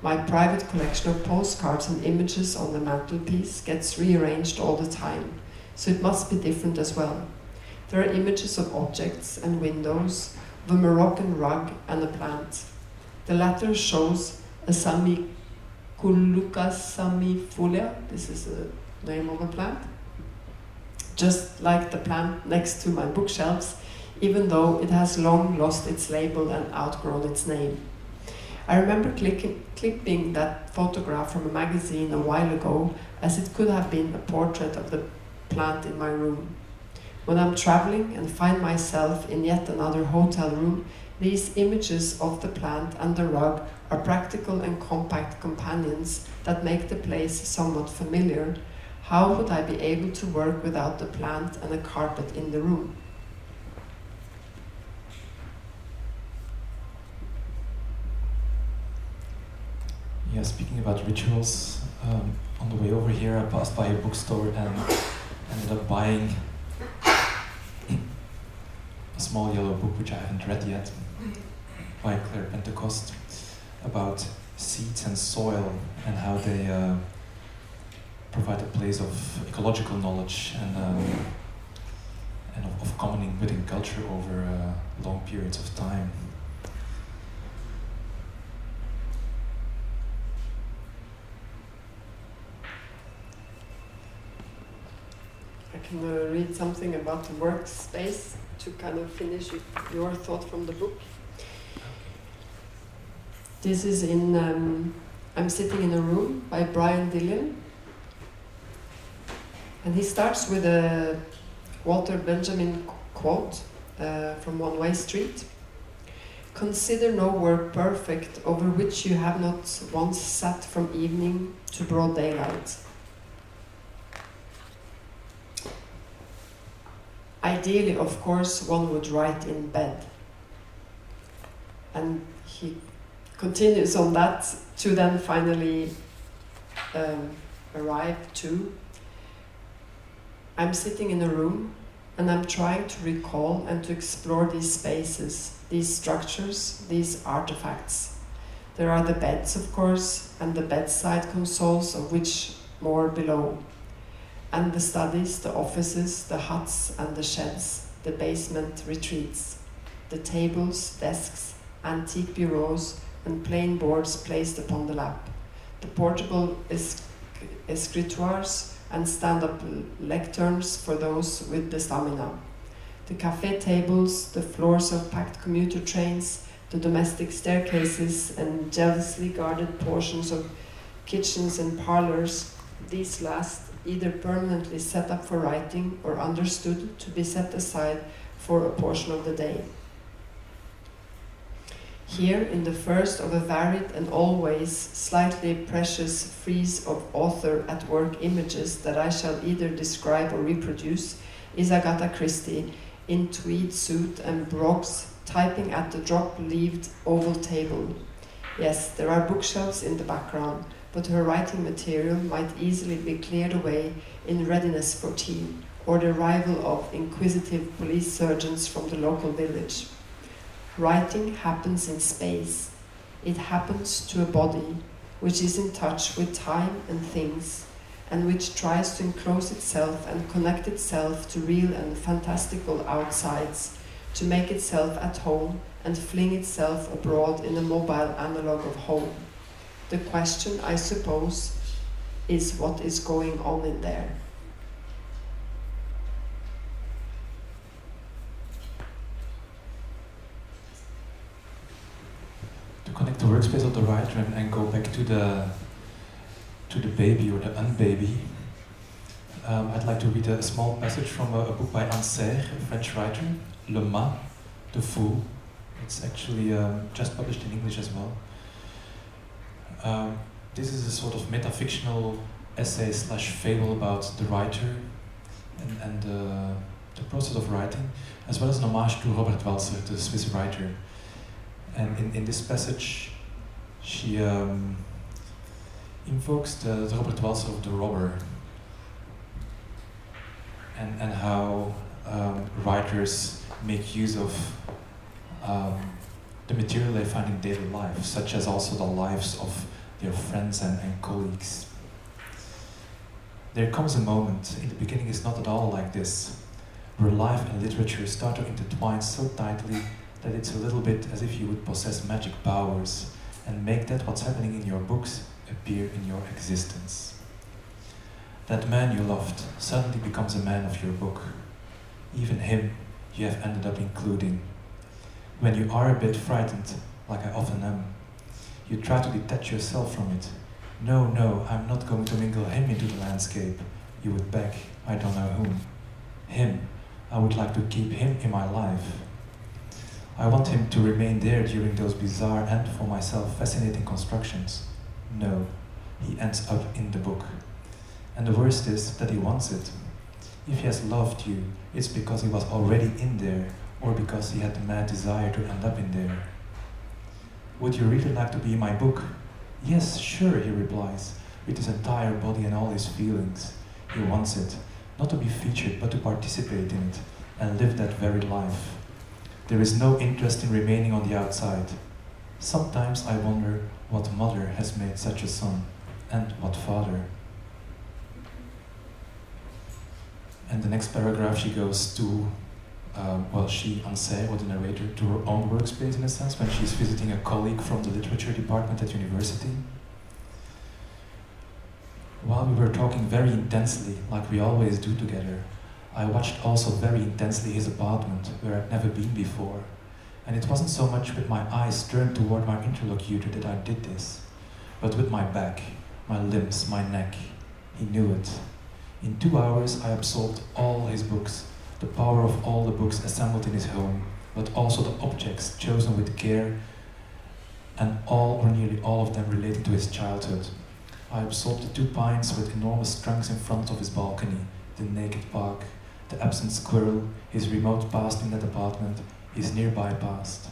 My private collection of postcards and images on the mantelpiece gets rearranged all the time, so it must be different as well. There are images of objects and windows, of a Moroccan rug and a plant. The latter shows a Zamioculcas zamiifolia, this is the name of a plant, just like the plant next to my bookshelves, even though it has long lost its label and outgrown its name. I remember clicking, clipping that photograph from a magazine a while ago as it could have been a portrait of the plant in my room. When I'm traveling and find myself in yet another hotel room, these images of the plant and the rug are practical and compact companions that make the place somewhat familiar. How would I be able to work without the plant and a carpet in the room? Yeah, speaking about rituals, um, on the way over here, I passed by a bookstore and ended up buying a small yellow book which I haven't read yet by Claire Pentecost about seeds and soil and how they uh, provide a place of ecological knowledge and, um, and of, of commoning within culture over uh, long periods of time. I can uh, read something about the workspace to kind of finish your thought from the book. This is in um, I'm Sitting in a Room by Brian Dillon. And he starts with a Walter Benjamin quote uh, from One Way Street Consider no work perfect over which you have not once sat from evening to broad daylight. Ideally, of course, one would write in bed. And he continues on that to then finally um, arrive to I'm sitting in a room and I'm trying to recall and to explore these spaces, these structures, these artifacts. There are the beds, of course, and the bedside consoles, of which more below, and the studies, the offices, the huts, and the sheds, the basement retreats, the tables, desks, antique bureaus, and plain boards placed upon the lap, the portable escritoires and stand-up lecterns for those with the stamina, the cafe tables, the floors of packed commuter trains, the domestic staircases and jealously guarded portions of kitchens and parlors, these last either permanently set up for writing or understood to be set aside for a portion of the day. Here, in the first of a varied and always slightly precious frieze of author at work images that I shall either describe or reproduce, is Agatha Christie in tweed suit and brogues typing at the drop leaved oval table. Yes, there are bookshelves in the background, but her writing material might easily be cleared away in readiness for tea or the arrival of inquisitive police sergeants from the local village. Writing happens in space. It happens to a body which is in touch with time and things, and which tries to enclose itself and connect itself to real and fantastical outsides, to make itself at home and fling itself abroad in a mobile analogue of home. The question, I suppose, is what is going on in there. connect the workspace of the writer and, and go back to the to the baby or the unbaby. Um, I'd like to read a, small passage from a, a book by Anne Serre, a French writer, Le Mat, The Fool. It's actually um, just published in English as well. Um, this is a sort of metafictional essay slash fable about the writer and, and uh, the process of writing, as well as an homage to Robert Walser, the Swiss writer. And in, in this passage, she um, invokes the, the Robert Walser of the robber and, and how um, writers make use of um, the material they find in daily life, such as also the lives of their friends and, and colleagues. There comes a moment, in the beginning it's not at all like this, where life and literature start to intertwine so tightly that it's a little bit as if you would possess magic powers and make that what's happening in your books appear in your existence. That man you loved suddenly becomes a man of your book. Even him you have ended up including. When you are a bit frightened, like I often am, you try to detach yourself from it. No, no, I'm not going to mingle him into the landscape. You would beg, I don't know whom. Him, I would like to keep him in my life. I want him to remain there during those bizarre and, for myself, fascinating constructions. No, he ends up in the book. And the worst is that he wants it. If he has loved you, it's because he was already in there, or because he had the mad desire to end up in there. Would you really like to be in my book? Yes, sure, he replies, with his entire body and all his feelings. He wants it, not to be featured, but to participate in it, and live that very life. There is no interest in remaining on the outside. Sometimes I wonder what mother has made such a son, and what father. And the next paragraph, she goes to, uh, well, she, Anne Serre, or the narrator, to her own workspace in a sense, when she's visiting a colleague from the literature department at university. While we were talking very intensely, like we always do together, I watched also very intensely his apartment, where I'd never been before. And it wasn't so much with my eyes turned toward my interlocutor that I did this, but with my back, my limbs, my neck. He knew it. In two hours, I absorbed all his books, the power of all the books assembled in his home, but also the objects chosen with care, and all or nearly all of them related to his childhood. I absorbed the two pines with enormous trunks in front of his balcony, the naked park, the absent squirrel, his remote past in that apartment, his nearby past.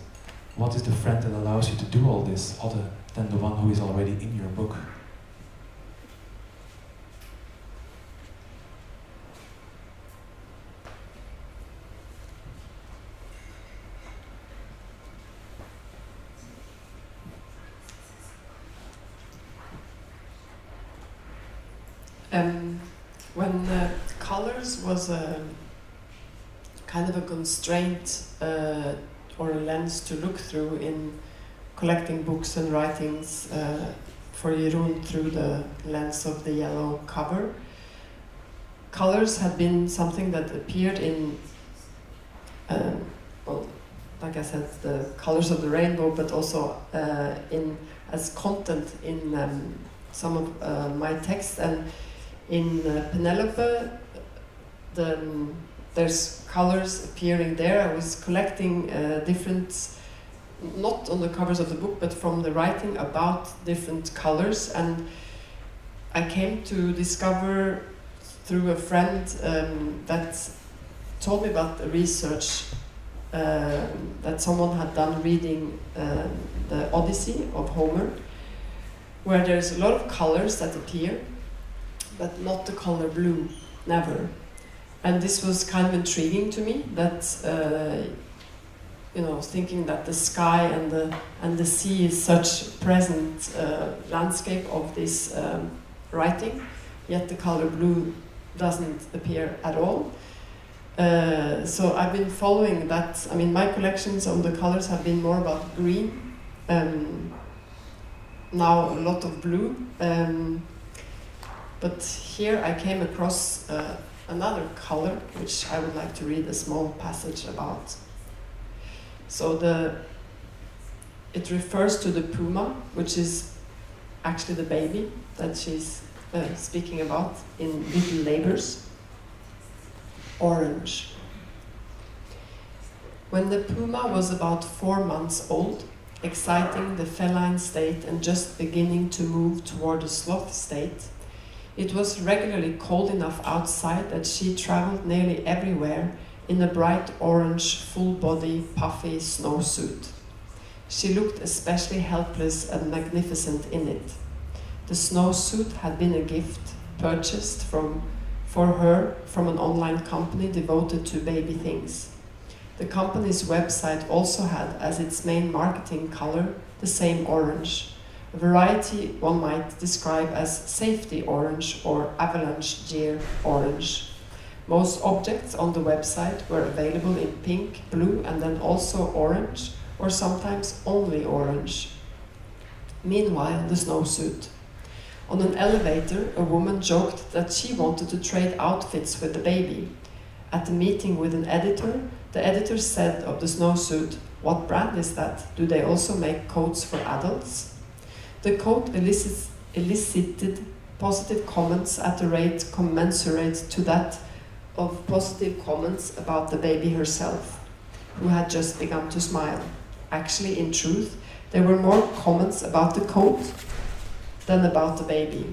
What is the friend that allows you to do all this other than the one who is already in your book? Um, when uh, colors was a kind of a constraint uh, or a lens to look through in collecting books and writings uh, for Jeroen through the lens of the yellow cover. Colors had been something that appeared in, um, well, like I said, the colors of the rainbow, but also uh, in as content in um, some of uh, my texts and in uh, Penelope, the, um, there's colors appearing there. I was collecting uh, different, not on the covers of the book, but from the writing about different colors. And I came to discover through a friend um, that told me about the research uh, that someone had done reading uh, the Odyssey of Homer, where there's a lot of colors that appear but not the color blue, never. And this was kind of intriguing to me that, uh, you know, thinking that the sky and the, and the sea is such present uh, landscape of this um, writing, yet the color blue doesn't appear at all. Uh, so I've been following that. I mean, my collections on the colors have been more about green. Um, now a lot of blue. Um, but here I came across uh, another color, which I would like to read a small passage about. So the it refers to the puma, which is actually the baby that she's uh, speaking about in Little Labors. Orange. When the puma was about four months old, exciting the feline state and just beginning to move toward the sloth state, it was regularly cold enough outside that she traveled nearly everywhere in a bright orange, full body, puffy snowsuit. She looked especially helpless and magnificent in it. The snowsuit had been a gift purchased from, for her from an online company devoted to baby things. The company's website also had as its main marketing color the same orange a variety one might describe as safety orange or avalanche gear orange. Most objects on the website were available in pink, blue, and then also orange, or sometimes only orange. Meanwhile, the snowsuit. On an elevator, a woman joked that she wanted to trade outfits with the baby. At a meeting with an editor, the editor said of the snowsuit, What brand is that? Do they also make coats for adults? The coat elicits, elicited positive comments at a rate commensurate to that of positive comments about the baby herself, who had just begun to smile. Actually, in truth, there were more comments about the coat than about the baby.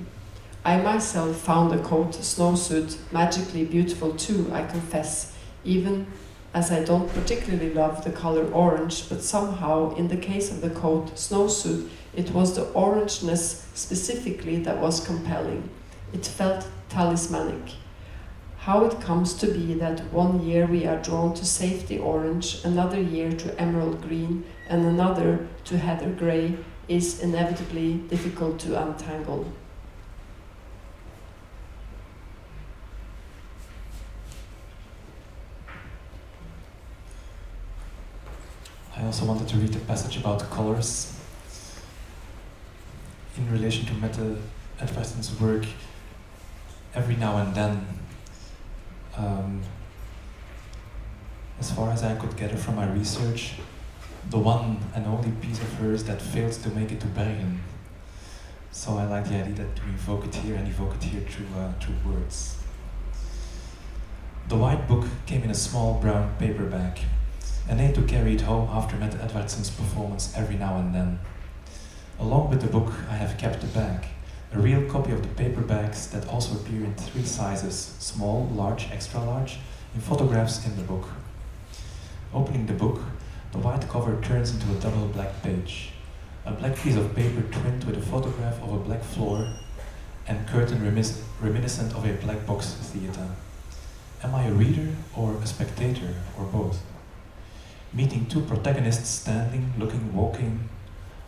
I myself found the coat snowsuit magically beautiful too, I confess, even as I don't particularly love the color orange, but somehow, in the case of the coat snowsuit, it was the orangeness specifically that was compelling. It felt talismanic. How it comes to be that one year we are drawn to safety orange, another year to emerald green, and another to heather grey is inevitably difficult to untangle. I also wanted to read a passage about colors in relation to Mette Edvardsen's work. Every now and then, um, as far as I could gather from my research, the one and only piece of hers that failed to make it to Bergen. So I like the idea that to evoke it here and evoke it here through, uh, through words. The white book came in a small brown paper bag, and I had to carry it home after Mette Edvardsen's performance every now and then. Along with the book, I have kept the bag, a real copy of the paper bags that also appear in three sizes small, large, extra large in photographs in the book. Opening the book, the white cover turns into a double black page. A black piece of paper twinned with a photograph of a black floor and curtain remis- reminiscent of a black box theater. Am I a reader or a spectator or both? Meeting two protagonists standing, looking, walking,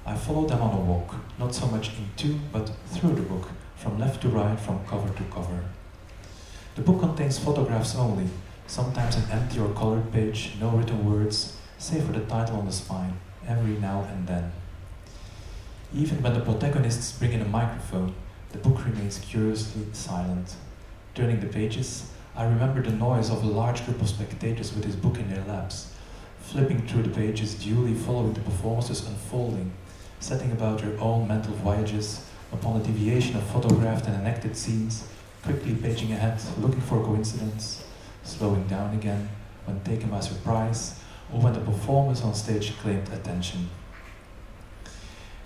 I follow them on a walk, not so much into but through the book, from left to right, from cover to cover. The book contains photographs only, sometimes an empty or colored page, no written words, save for the title on the spine, every now and then. Even when the protagonists bring in a microphone, the book remains curiously silent. Turning the pages, I remember the noise of a large group of spectators with his book in their laps, flipping through the pages, duly following the performances unfolding, setting about their own mental voyages upon the deviation of photographed and enacted scenes, quickly paging ahead, looking for coincidence, slowing down again when taken by surprise, or when the performance on stage claimed attention.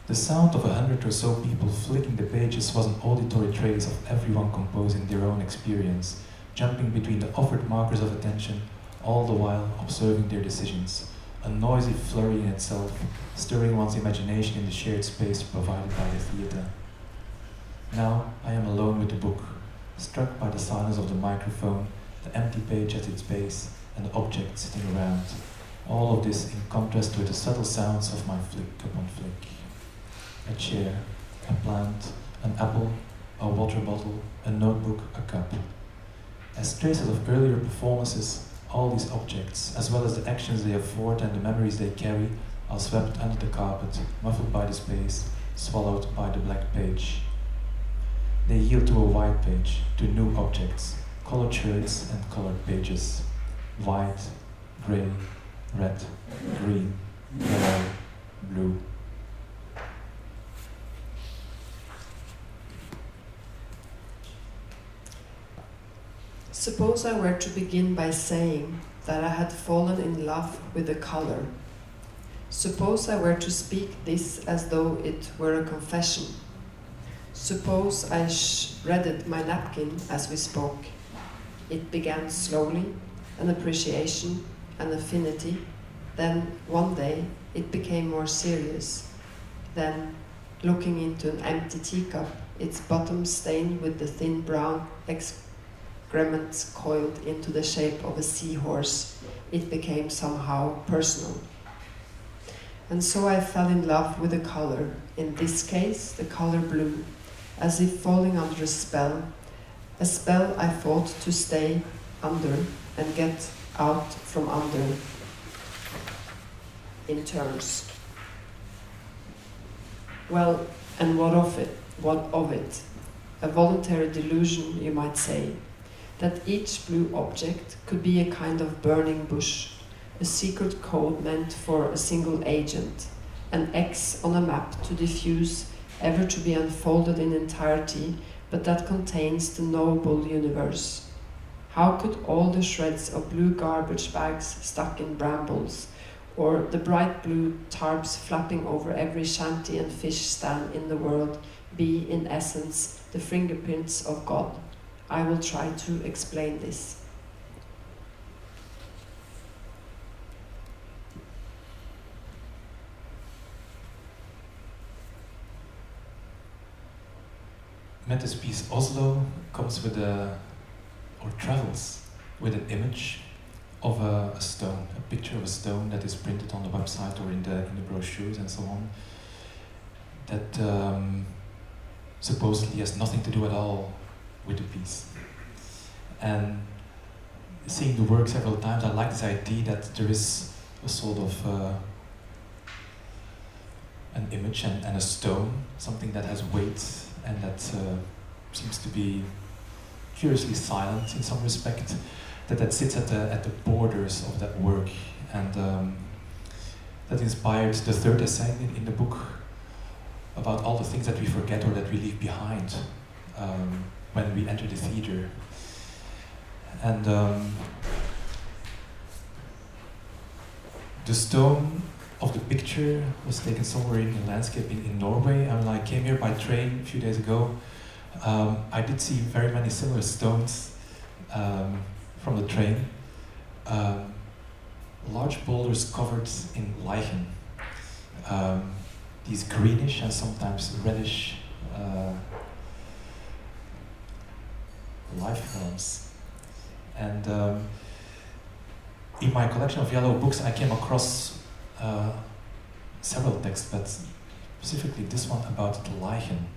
The sound of a hundred or so people flicking the pages was an auditory trace of everyone composing their own experience, jumping between the offered markers of attention, all the while observing their decisions, a noisy flurry in itself, stirring one's imagination in the shared space provided by the theatre. Now I am alone with the book, struck by the silence of the microphone, the empty page at its base, and the objects sitting around. All of this in contrast with the subtle sounds of my flick upon flick. A chair, a plant, an apple, a water bottle, a notebook, a cup. As traces of earlier performances, all these objects, as well as the actions they afford and the memories they carry, are swept under the carpet, muffled by the space, swallowed by the black page. They yield to a white page, to new objects, colored shirts and colored pages. White, grey, red, green, yellow, blue. Suppose I were to begin by saying that I had fallen in love with the color. Suppose I were to speak this as though it were a confession. Suppose I shredded my napkin as we spoke. It began slowly, an appreciation, an affinity. Then one day it became more serious. Then, looking into an empty teacup, its bottom stained with the thin brown coiled into the shape of a seahorse, it became somehow personal. And so I fell in love with the color, in this case, the color blue, as if falling under a spell, a spell I fought to stay under and get out from under in terms. Well, and what of it? What of it? A voluntary delusion, you might say, that each blue object could be a kind of burning bush, a secret code meant for a single agent, an X on a map to diffuse, ever to be unfolded in entirety, but that contains the knowable universe. How could all the shreds of blue garbage bags stuck in brambles, or the bright blue tarps flapping over every shanty and fish stand in the world be, in essence, the fingerprints of God? I will try to explain this. Mette's piece Oslo comes with a, or travels with an image, of a, a, stone, a picture of a stone that is printed on the website or in the in the brochures and so on. That um, supposedly has nothing to do at all with the piece. And seeing the work several times, I like this idea that there is a sort of uh, an image and, and a stone, something that has weight and that uh, seems to be curiously silent in some respect, that that sits at the, at the borders of that work. And um, that inspired the third essay in, in, the book about all the things that we forget or that we leave behind um, when we enter the theater. And um, the stone of the picture was taken somewhere in the landscape in, in Norway. And when I came here by train a few days ago, um, I did see very many similar stones um, from the train. Um, large boulders covered in lichen. Um, these greenish and sometimes reddish uh, life forms. And um, in my collection of yellow books, I came across uh, several texts, but specifically this one about the lichen.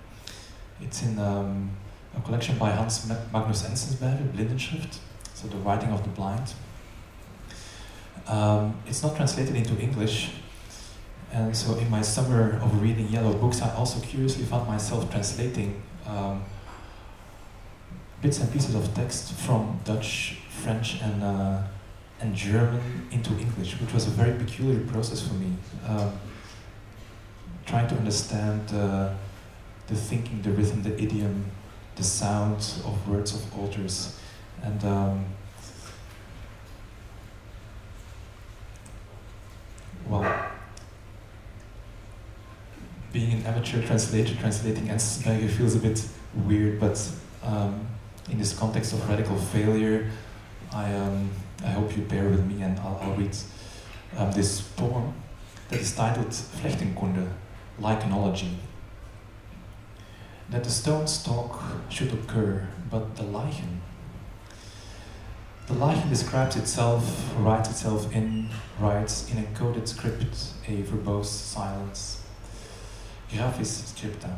It's in um, a collection by Hans Magnus Enzensberger, Blindenschrift, so the writing of the blind. Um, it's not translated into English, and so in my summer of reading yellow books, I also curiously found myself translating um, bits and pieces of text from Dutch, French, and uh, and German into English, which was a very peculiar process for me. Um, trying to understand uh, the thinking, the rhythm, the idiom, the sound of words of authors, and um, well, being an amateur translator translating Enzensberger feels a bit weird, but um, in this context of radical failure, I um, I hope you bear with me and I'll, I'll read um, this poem that is titled Flechtenkunde, Lichenology. That the stone stalk should occur, but the lichen. The lichen describes itself, writes itself in, writes in encoded script a verbose silence. Graphis scripta.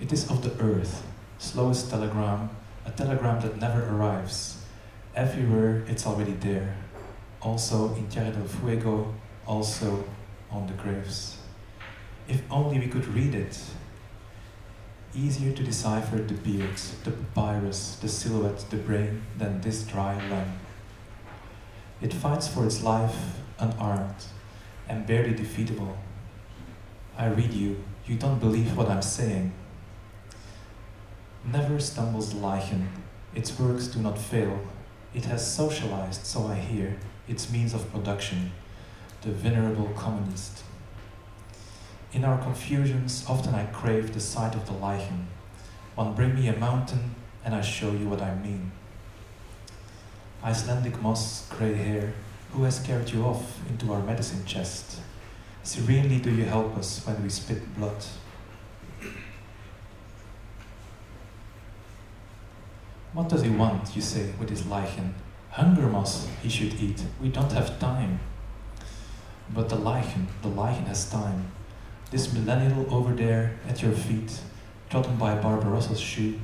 It is of the earth, slowest telegram, a telegram that never arrives, Everywhere it's already there. Also in Tierra del Fuego, also on the graves. If only we could read it. Easier to decipher the beard, the papyrus, the silhouette, the brain than this dry lamb. It fights for its life unarmed and barely defeatable. I read you, you don't believe what I'm saying. Never stumbles lichen, its works do not fail, it has socialized, so I hear, its means of production, the venerable communist. In our confusions, often I crave the sight of the lichen. One bring me a mountain, and I show you what I mean. Icelandic moss, grey hair, who has carried you off into our medicine chest? Serenely do you help us when we spit blood. What does he want, you say, with his lichen? Hunger moss he should eat. We don't have time. But the lichen, the lichen has time. This millennial over there at your feet, trodden by Barbarossa's shoe,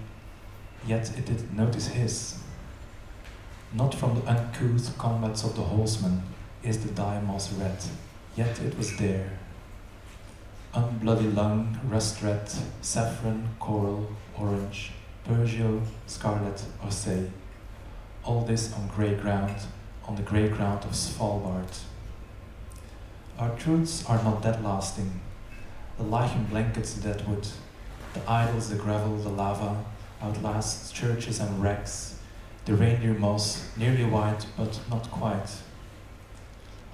yet it did notice his. Not from the uncouth combats of the horseman is the dye moss red, yet it was there. Unbloody lung, rust red, saffron, coral, orange, Peugeot, Scarlet, or all this on grey ground, on the grey ground of Svalbard. Our truths are not that lasting. The lichen blankets the dead wood, the idols, the gravel, the lava, outlasts churches and wrecks, the reindeer moss, nearly white but not quite.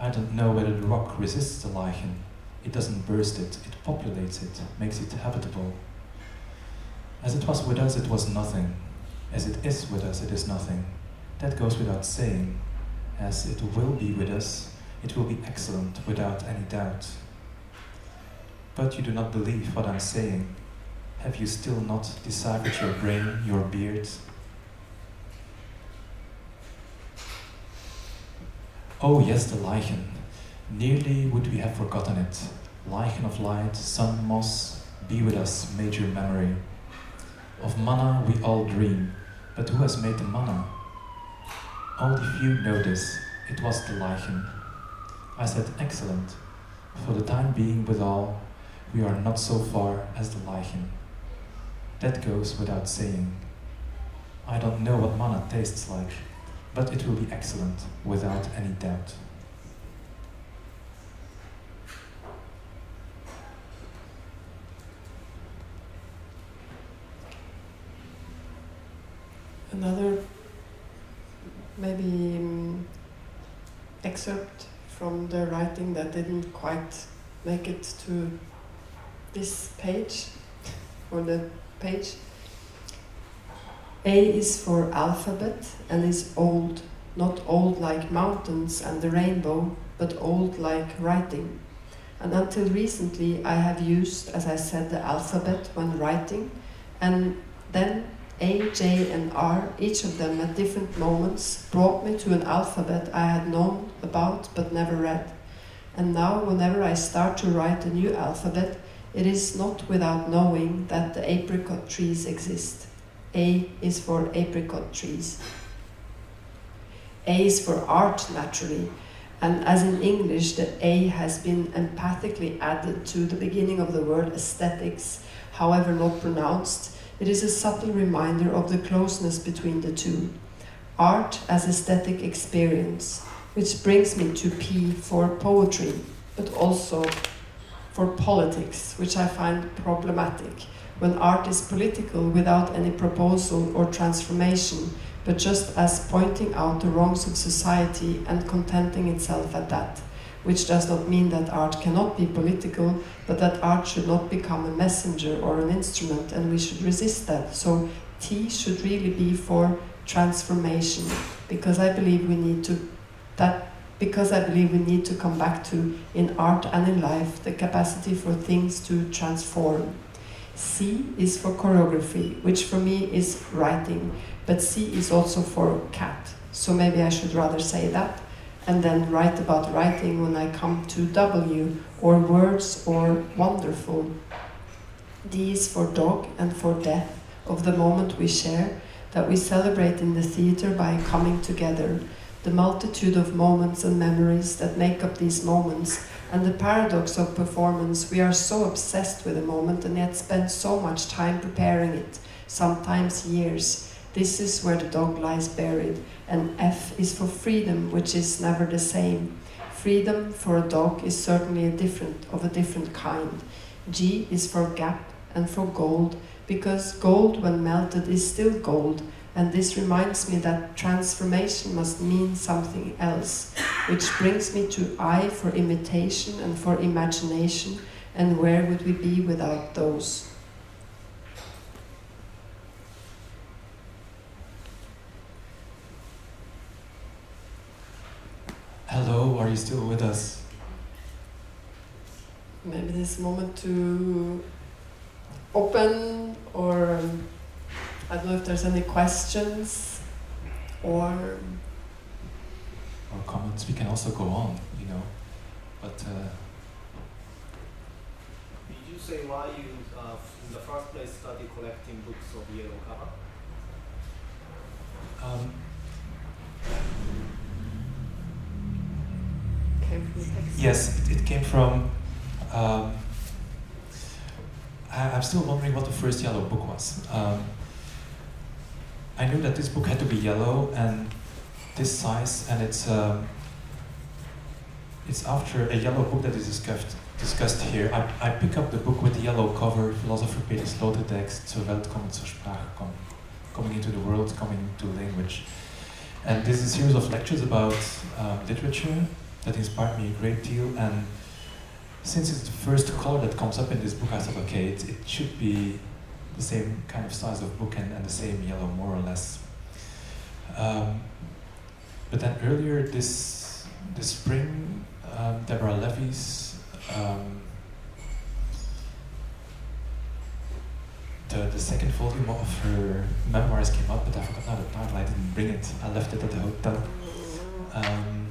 I don't know whether the rock resists the lichen. It doesn't burst it, it populates it, makes it habitable. As it was with us, it was nothing. As it is with us, it is nothing. That goes without saying. As it will be with us, it will be excellent without any doubt. But you do not believe what I'm saying. Have you still not deciphered your brain, your beard? Oh yes, the lichen. Nearly would we have forgotten it. Lichen of light, sun, moss, be with us, major memory. Of mana we all dream, but who has made the mana? Only few know this. It was the lichen. I said, excellent. For the time being, withal, we are not so far as the lichen. That goes without saying. I don't know what mana tastes like, but it will be excellent, without any doubt. Another maybe um, excerpt from the writing that didn't quite make it to this page or the page. A is for alphabet and is old, not old like mountains and the rainbow, but old like writing. And until recently, I have used, as I said, the alphabet when writing, and then A, J, and R, each of them at different moments, brought me to an alphabet I had known about but never read. And now, whenever I start to write a new alphabet, it is not without knowing that the apricot trees exist. A is for apricot trees. A is for art, naturally, and as in English, the A has been empathically added to the beginning of the word aesthetics, however not pronounced, it is a subtle reminder of the closeness between the two. Art as aesthetic experience, which brings me to P for poetry, but also for politics, which I find problematic when art is political without any proposal or transformation, but just as pointing out the wrongs of society and contenting itself at that, which does not mean that art cannot be political, but that art should not become a messenger or an instrument, and we should resist that. So T should really be for transformation, because I believe we need to that because I believe we need to come back to in art and in life the capacity for things to transform. C is for choreography, which for me is writing, but C is also for cat. So maybe I should rather say that and then write about writing when I come to W or words or wonderful. D is for dog and for death of the moment we share that we celebrate in the theater by coming together. The multitude of moments and memories that make up these moments and the paradox of performance, we are so obsessed with a moment and yet spend so much time preparing it, sometimes years. This is where the dog lies buried. And F is for freedom, which is never the same. Freedom for a dog is certainly a different of a different kind. G is for gap and for gold, because gold when melted is still gold, and this reminds me that transformation must mean something else, which brings me to I for imitation and for imagination, and where would we be without those? Hello, are you still with us? Maybe this moment to open or um, I don't know if there's any questions or Or comments? We can also go on, you know. But uh, Did you say why you, uh, in the first place, started collecting books of yellow cover? um, came from the text. yes, it, it came from. Um, I, I'm still wondering what the first yellow book was. Um, I knew that this book had to be yellow and this size, and it's um, it's after a yellow book that is discussed discussed here. I, I pick up the book with the yellow cover, Philosopher Peter Sloterdijk, zur Welt kommen, zur Sprache kommen, coming into the world, coming into language. And this is a series of lectures about um, literature that inspired me a great deal. And since it's the first color that comes up in this book, I thought, okay, it, it should be the same kind of size of book and, and the same yellow, more or less. Um, but then earlier this this spring, um, Deborah Levy's um, the, the second volume of her memoirs came up, but I forgot now the title. I didn't bring it. I left it at the hotel. Um,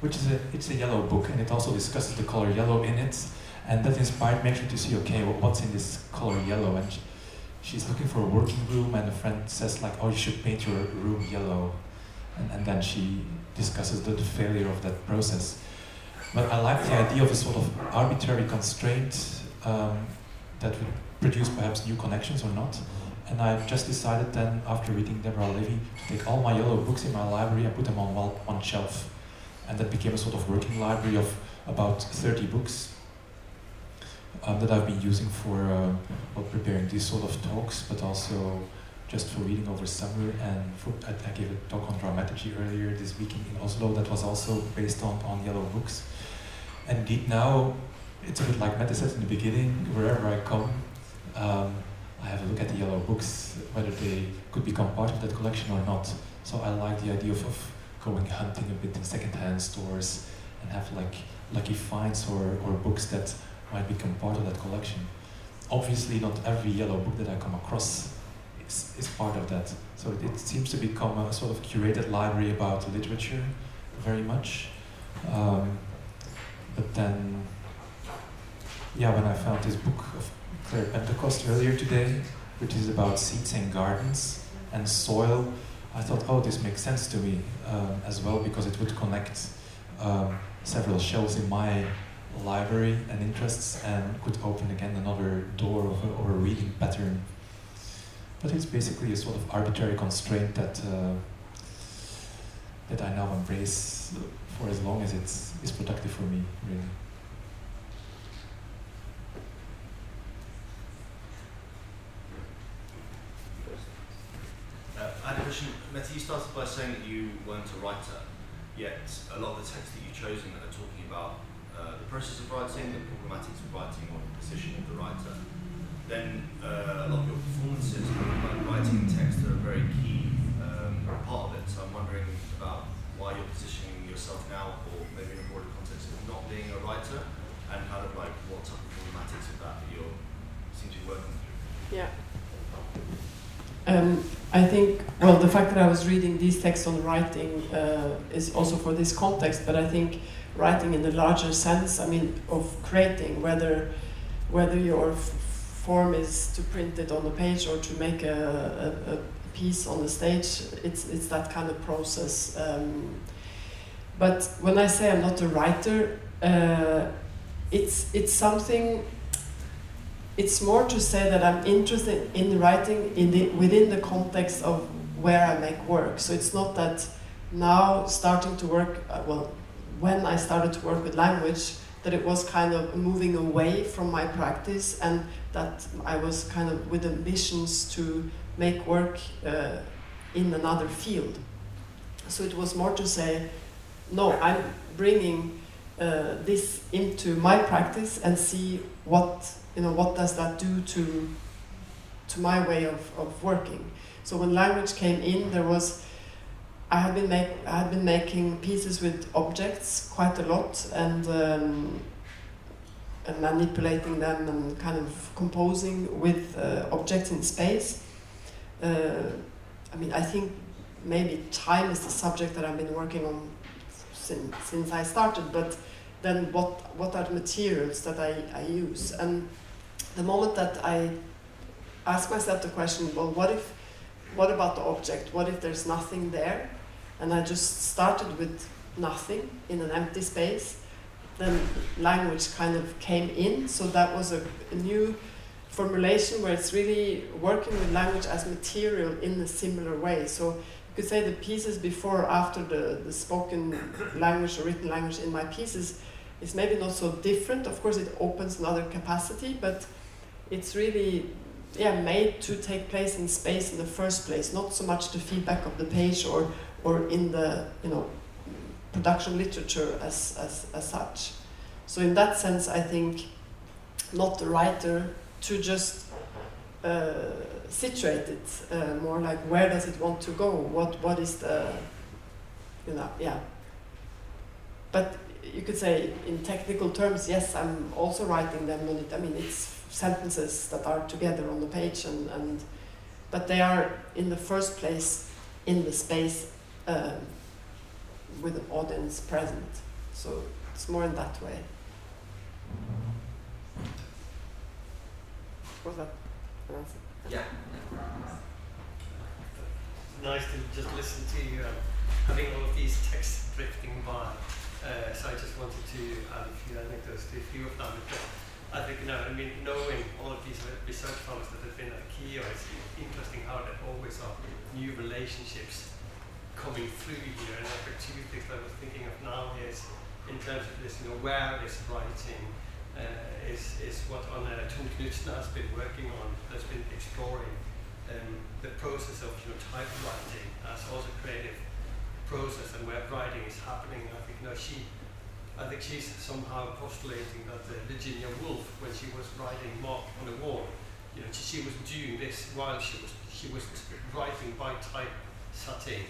which is a it's a yellow book, and it also discusses the color yellow in it, and that inspired me actually to see okay, well, what's in this color yellow, and sh- she's looking for a working room, and a friend says like, oh, you should paint your room yellow, and, and then she discusses the, the failure of that process. But I like the idea of a sort of arbitrary constraint um, that would produce perhaps new connections or not. And I just decided then, after reading Deborah Levy, to take all my yellow books in my library and put them on one shelf. And that became a sort of working library of about 30 books um, that I've been using for uh, well, preparing these sort of talks, but also just for reading over summer. And for, I, I gave a talk on dramaturgy earlier this week in, Oslo that was also based on, on yellow books. And indeed, now it's a bit like Mette said in the beginning, wherever I come, um, I have a look at the yellow books, whether they could become part of that collection or not. So I like the idea of, of going hunting a bit in second-hand stores and have like lucky finds or, or books that might become part of that collection. Obviously, not every yellow book that I come across is, is part of that. So it, it seems to become a sort of curated library about literature, very much. Um, but then, yeah, when I found this book of Claire Pentecost earlier today, which is about seeds and gardens and soil, I thought, oh, this makes sense to me um, as well because it would connect um, several shelves in my library and interests and could open again another door of a, or a reading pattern. But it's basically a sort of arbitrary constraint that uh, that I now embrace for as long as it's is productive for me, really. Uh, I had a question. Mette, you started by saying that you weren't a writer, yet a lot of the texts that you've chosen are talking about uh, the process of writing, the problematics of writing, or the position of the writer. Then uh, a lot of your performances, like writing text, are a very key um, part of it. So I'm wondering about why you're positioning yourself now, or maybe in a broader context of not being a writer, and kind of like what type of problematics of that that you seem to be working through. Yeah. Um, I think, well, the fact that I was reading these texts on writing uh, is also for this context, but I think writing in the larger sense, I mean, of creating, whether, whether your form is to print it on the page or to make a, a, a piece on the stage, it's, it's that kind of process. Um, but when I say I'm not a writer, uh, it's, it's something it's more to say that I'm interested in writing in the, within the context of where I make work. So it's not that now starting to work, uh, well, when I started to work with language, that it was kind of moving away from my practice and that I was kind of with ambitions to make work uh, in another field. So it was more to say, no, I'm bringing uh, this into my practice and see what you know what does that do to to my way of, of working? So when language came in there was I had been make I had been making pieces with objects quite a lot and um, and manipulating them and kind of composing with uh, objects in space. Uh, I mean I think maybe time is the subject that I've been working on since, since I started but then what what are the materials that I, I use? And the moment that I ask myself the question well what if what about the object? What if there's nothing there? And I just started with nothing in an empty space. Then language kind of came in. So that was a, a new formulation where it's really working with language as material in a similar way. So you could say the pieces before or after the, the spoken language or written language in my pieces is maybe not so different. Of course, it opens another capacity, but it's really yeah made to take place in space in the first place, not so much the feedback of the page or or in the you know production literature as as, as such. So in that sense, I think not the writer to just uh, situate it uh, more like where does it want to go? What what is the you know yeah. But you could say in technical terms, yes, I'm also writing them. I mean, it's sentences that are together on the page, and, and but they are in the first place in the space uh, with an audience present. So it's more in that way. Was that an answer? Yeah. nice to just listen to you um, having all of these texts drifting by. Uh, so I just wanted to add a few anecdotes to a few of them. Think, you know, I mean, knowing all of these research fellows that have been at KHiO, it's interesting how there always are new relationships coming through here. And I think two things I was thinking of now is, in terms of this, you know, where is writing, uh, is, is what Anna Thun Knudsen has been working on, has been exploring um, the process of you know, typewriting as also creative process and where writing is happening. I think you know, she, I think she's somehow postulating that uh, Virginia Woolf, when she was writing Mark on the Wall, you know, she, she was doing this while she was she was writing by typesetting,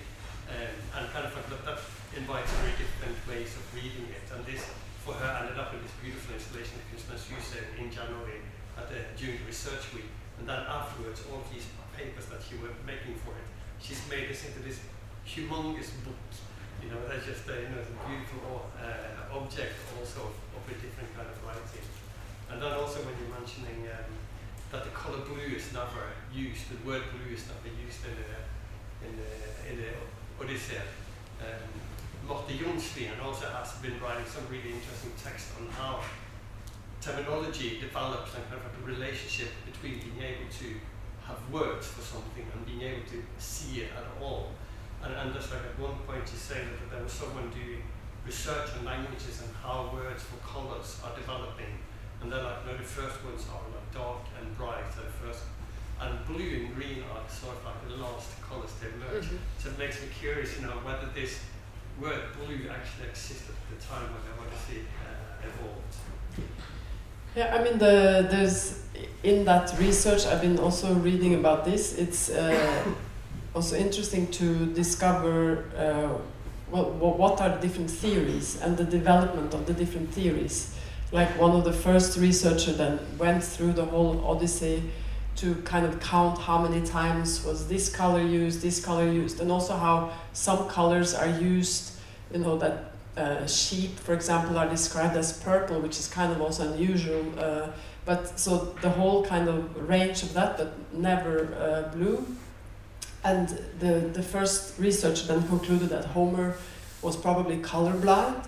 um, and kind of like that, that invites very different ways of reading it. And this, for her, ended up in this beautiful installation at Christmas you said in January at the, during the research week. And then afterwards, all these papers that she was making for it, she's made this into this humongous book. You know, that's just a, you know, a beautiful uh, object also of, of, a different kind of writing. And then also when you're mentioning um, that the color blue is never used, the word blue is never used in the in the in the Odyssey. Um, Lotte Jonstien also has been writing some really interesting text on how terminology develops and kind of a relationship between being able to have words for something and being able to see it at all. And, and just like at one point you say that, there was someone doing research on languages and how words for colors are developing. And then like, know, the first ones are like dark and bright at first. And blue and green are sort of like the last colors to emerge. Mm-hmm. So it makes me curious, you know, whether this word blue actually existed at the time when the Odyssey uh, evolved. Yeah, I mean, the, there's in that research I've been also reading about this. It's uh, also interesting to discover uh, what, what are the different theories and the development of the different theories. Like one of the first researchers then went through the whole Odyssey to kind of count how many times was this color used, this color used, and also how some colors are used, you know, that uh, sheep, for example, are described as purple, which is kind of also unusual. Uh, but so the whole kind of range of that, but never uh, blue. And the, the first research then concluded that Homer was probably colorblind.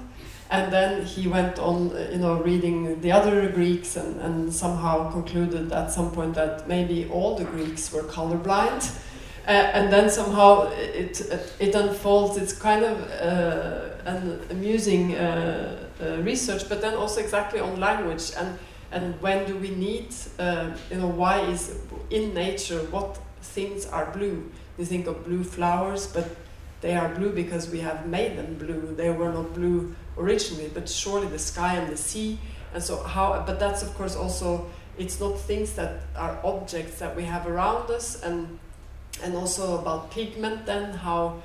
And then he went on, you know, reading the other Greeks and, and somehow concluded at some point that maybe all the Greeks were colorblind. Uh, and then somehow it, it, it unfolds. It's kind of uh, an amusing uh, uh, research, but then also exactly on language and and when do we need uh, you know why is in nature what things are blue you think of blue flowers but they are blue because we have made them blue they were not blue originally but surely the sky and the sea and so how but that's of course also it's not things that are objects that we have around us and and also about pigment then how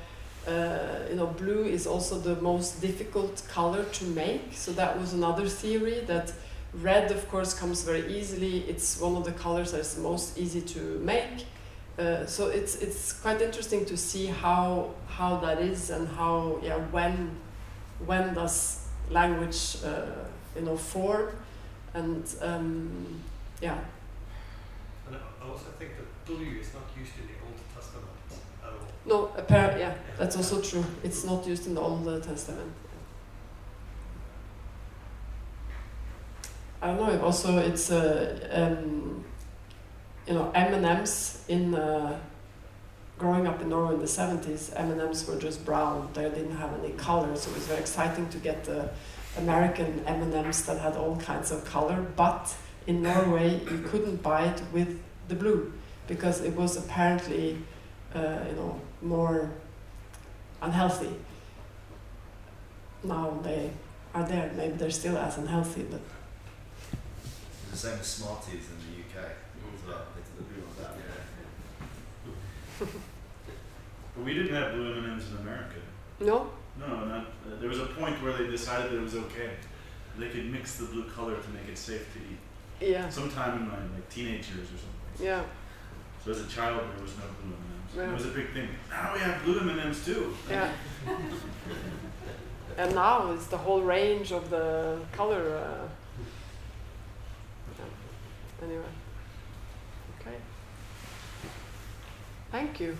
uh, you know, blue is also the most difficult color to make. So that was another theory that red, of course, comes very easily. It's one of the colors that's most easy to make. Uh, so it's it's quite interesting to see how how that is and how yeah when when does language uh, you know form and um, yeah. And I also think that blue is not used in the no, apparently, yeah, that's also true. It's not used in the Old Testament. I don't know if also it's uh, um, you know M and M's in uh, growing up in Norway in the seventies. M and M's were just brown; they didn't have any color, so it was very exciting to get the American M and M's that had all kinds of color. But in Norway, you couldn't buy it with the blue because it was apparently uh, you know more unhealthy. Now they are there. Maybe they're still as unhealthy, but. The same as Smarties in the UK. Well. They did the blue on that. Yeah. but we didn't have blue M&Ms in America. No. No, not. Uh, there was a point where they decided that it was okay. They could mix the blue color to make it safe to eat. Yeah. Sometime in my like teenage years or something. Yeah. So as a child, there was no blue M&Ms. Yeah. It was a big thing. Now we have blue M&Ms too. Yeah. and now it's the whole range of the color. Uh, yeah. Anyway, okay. Thank you.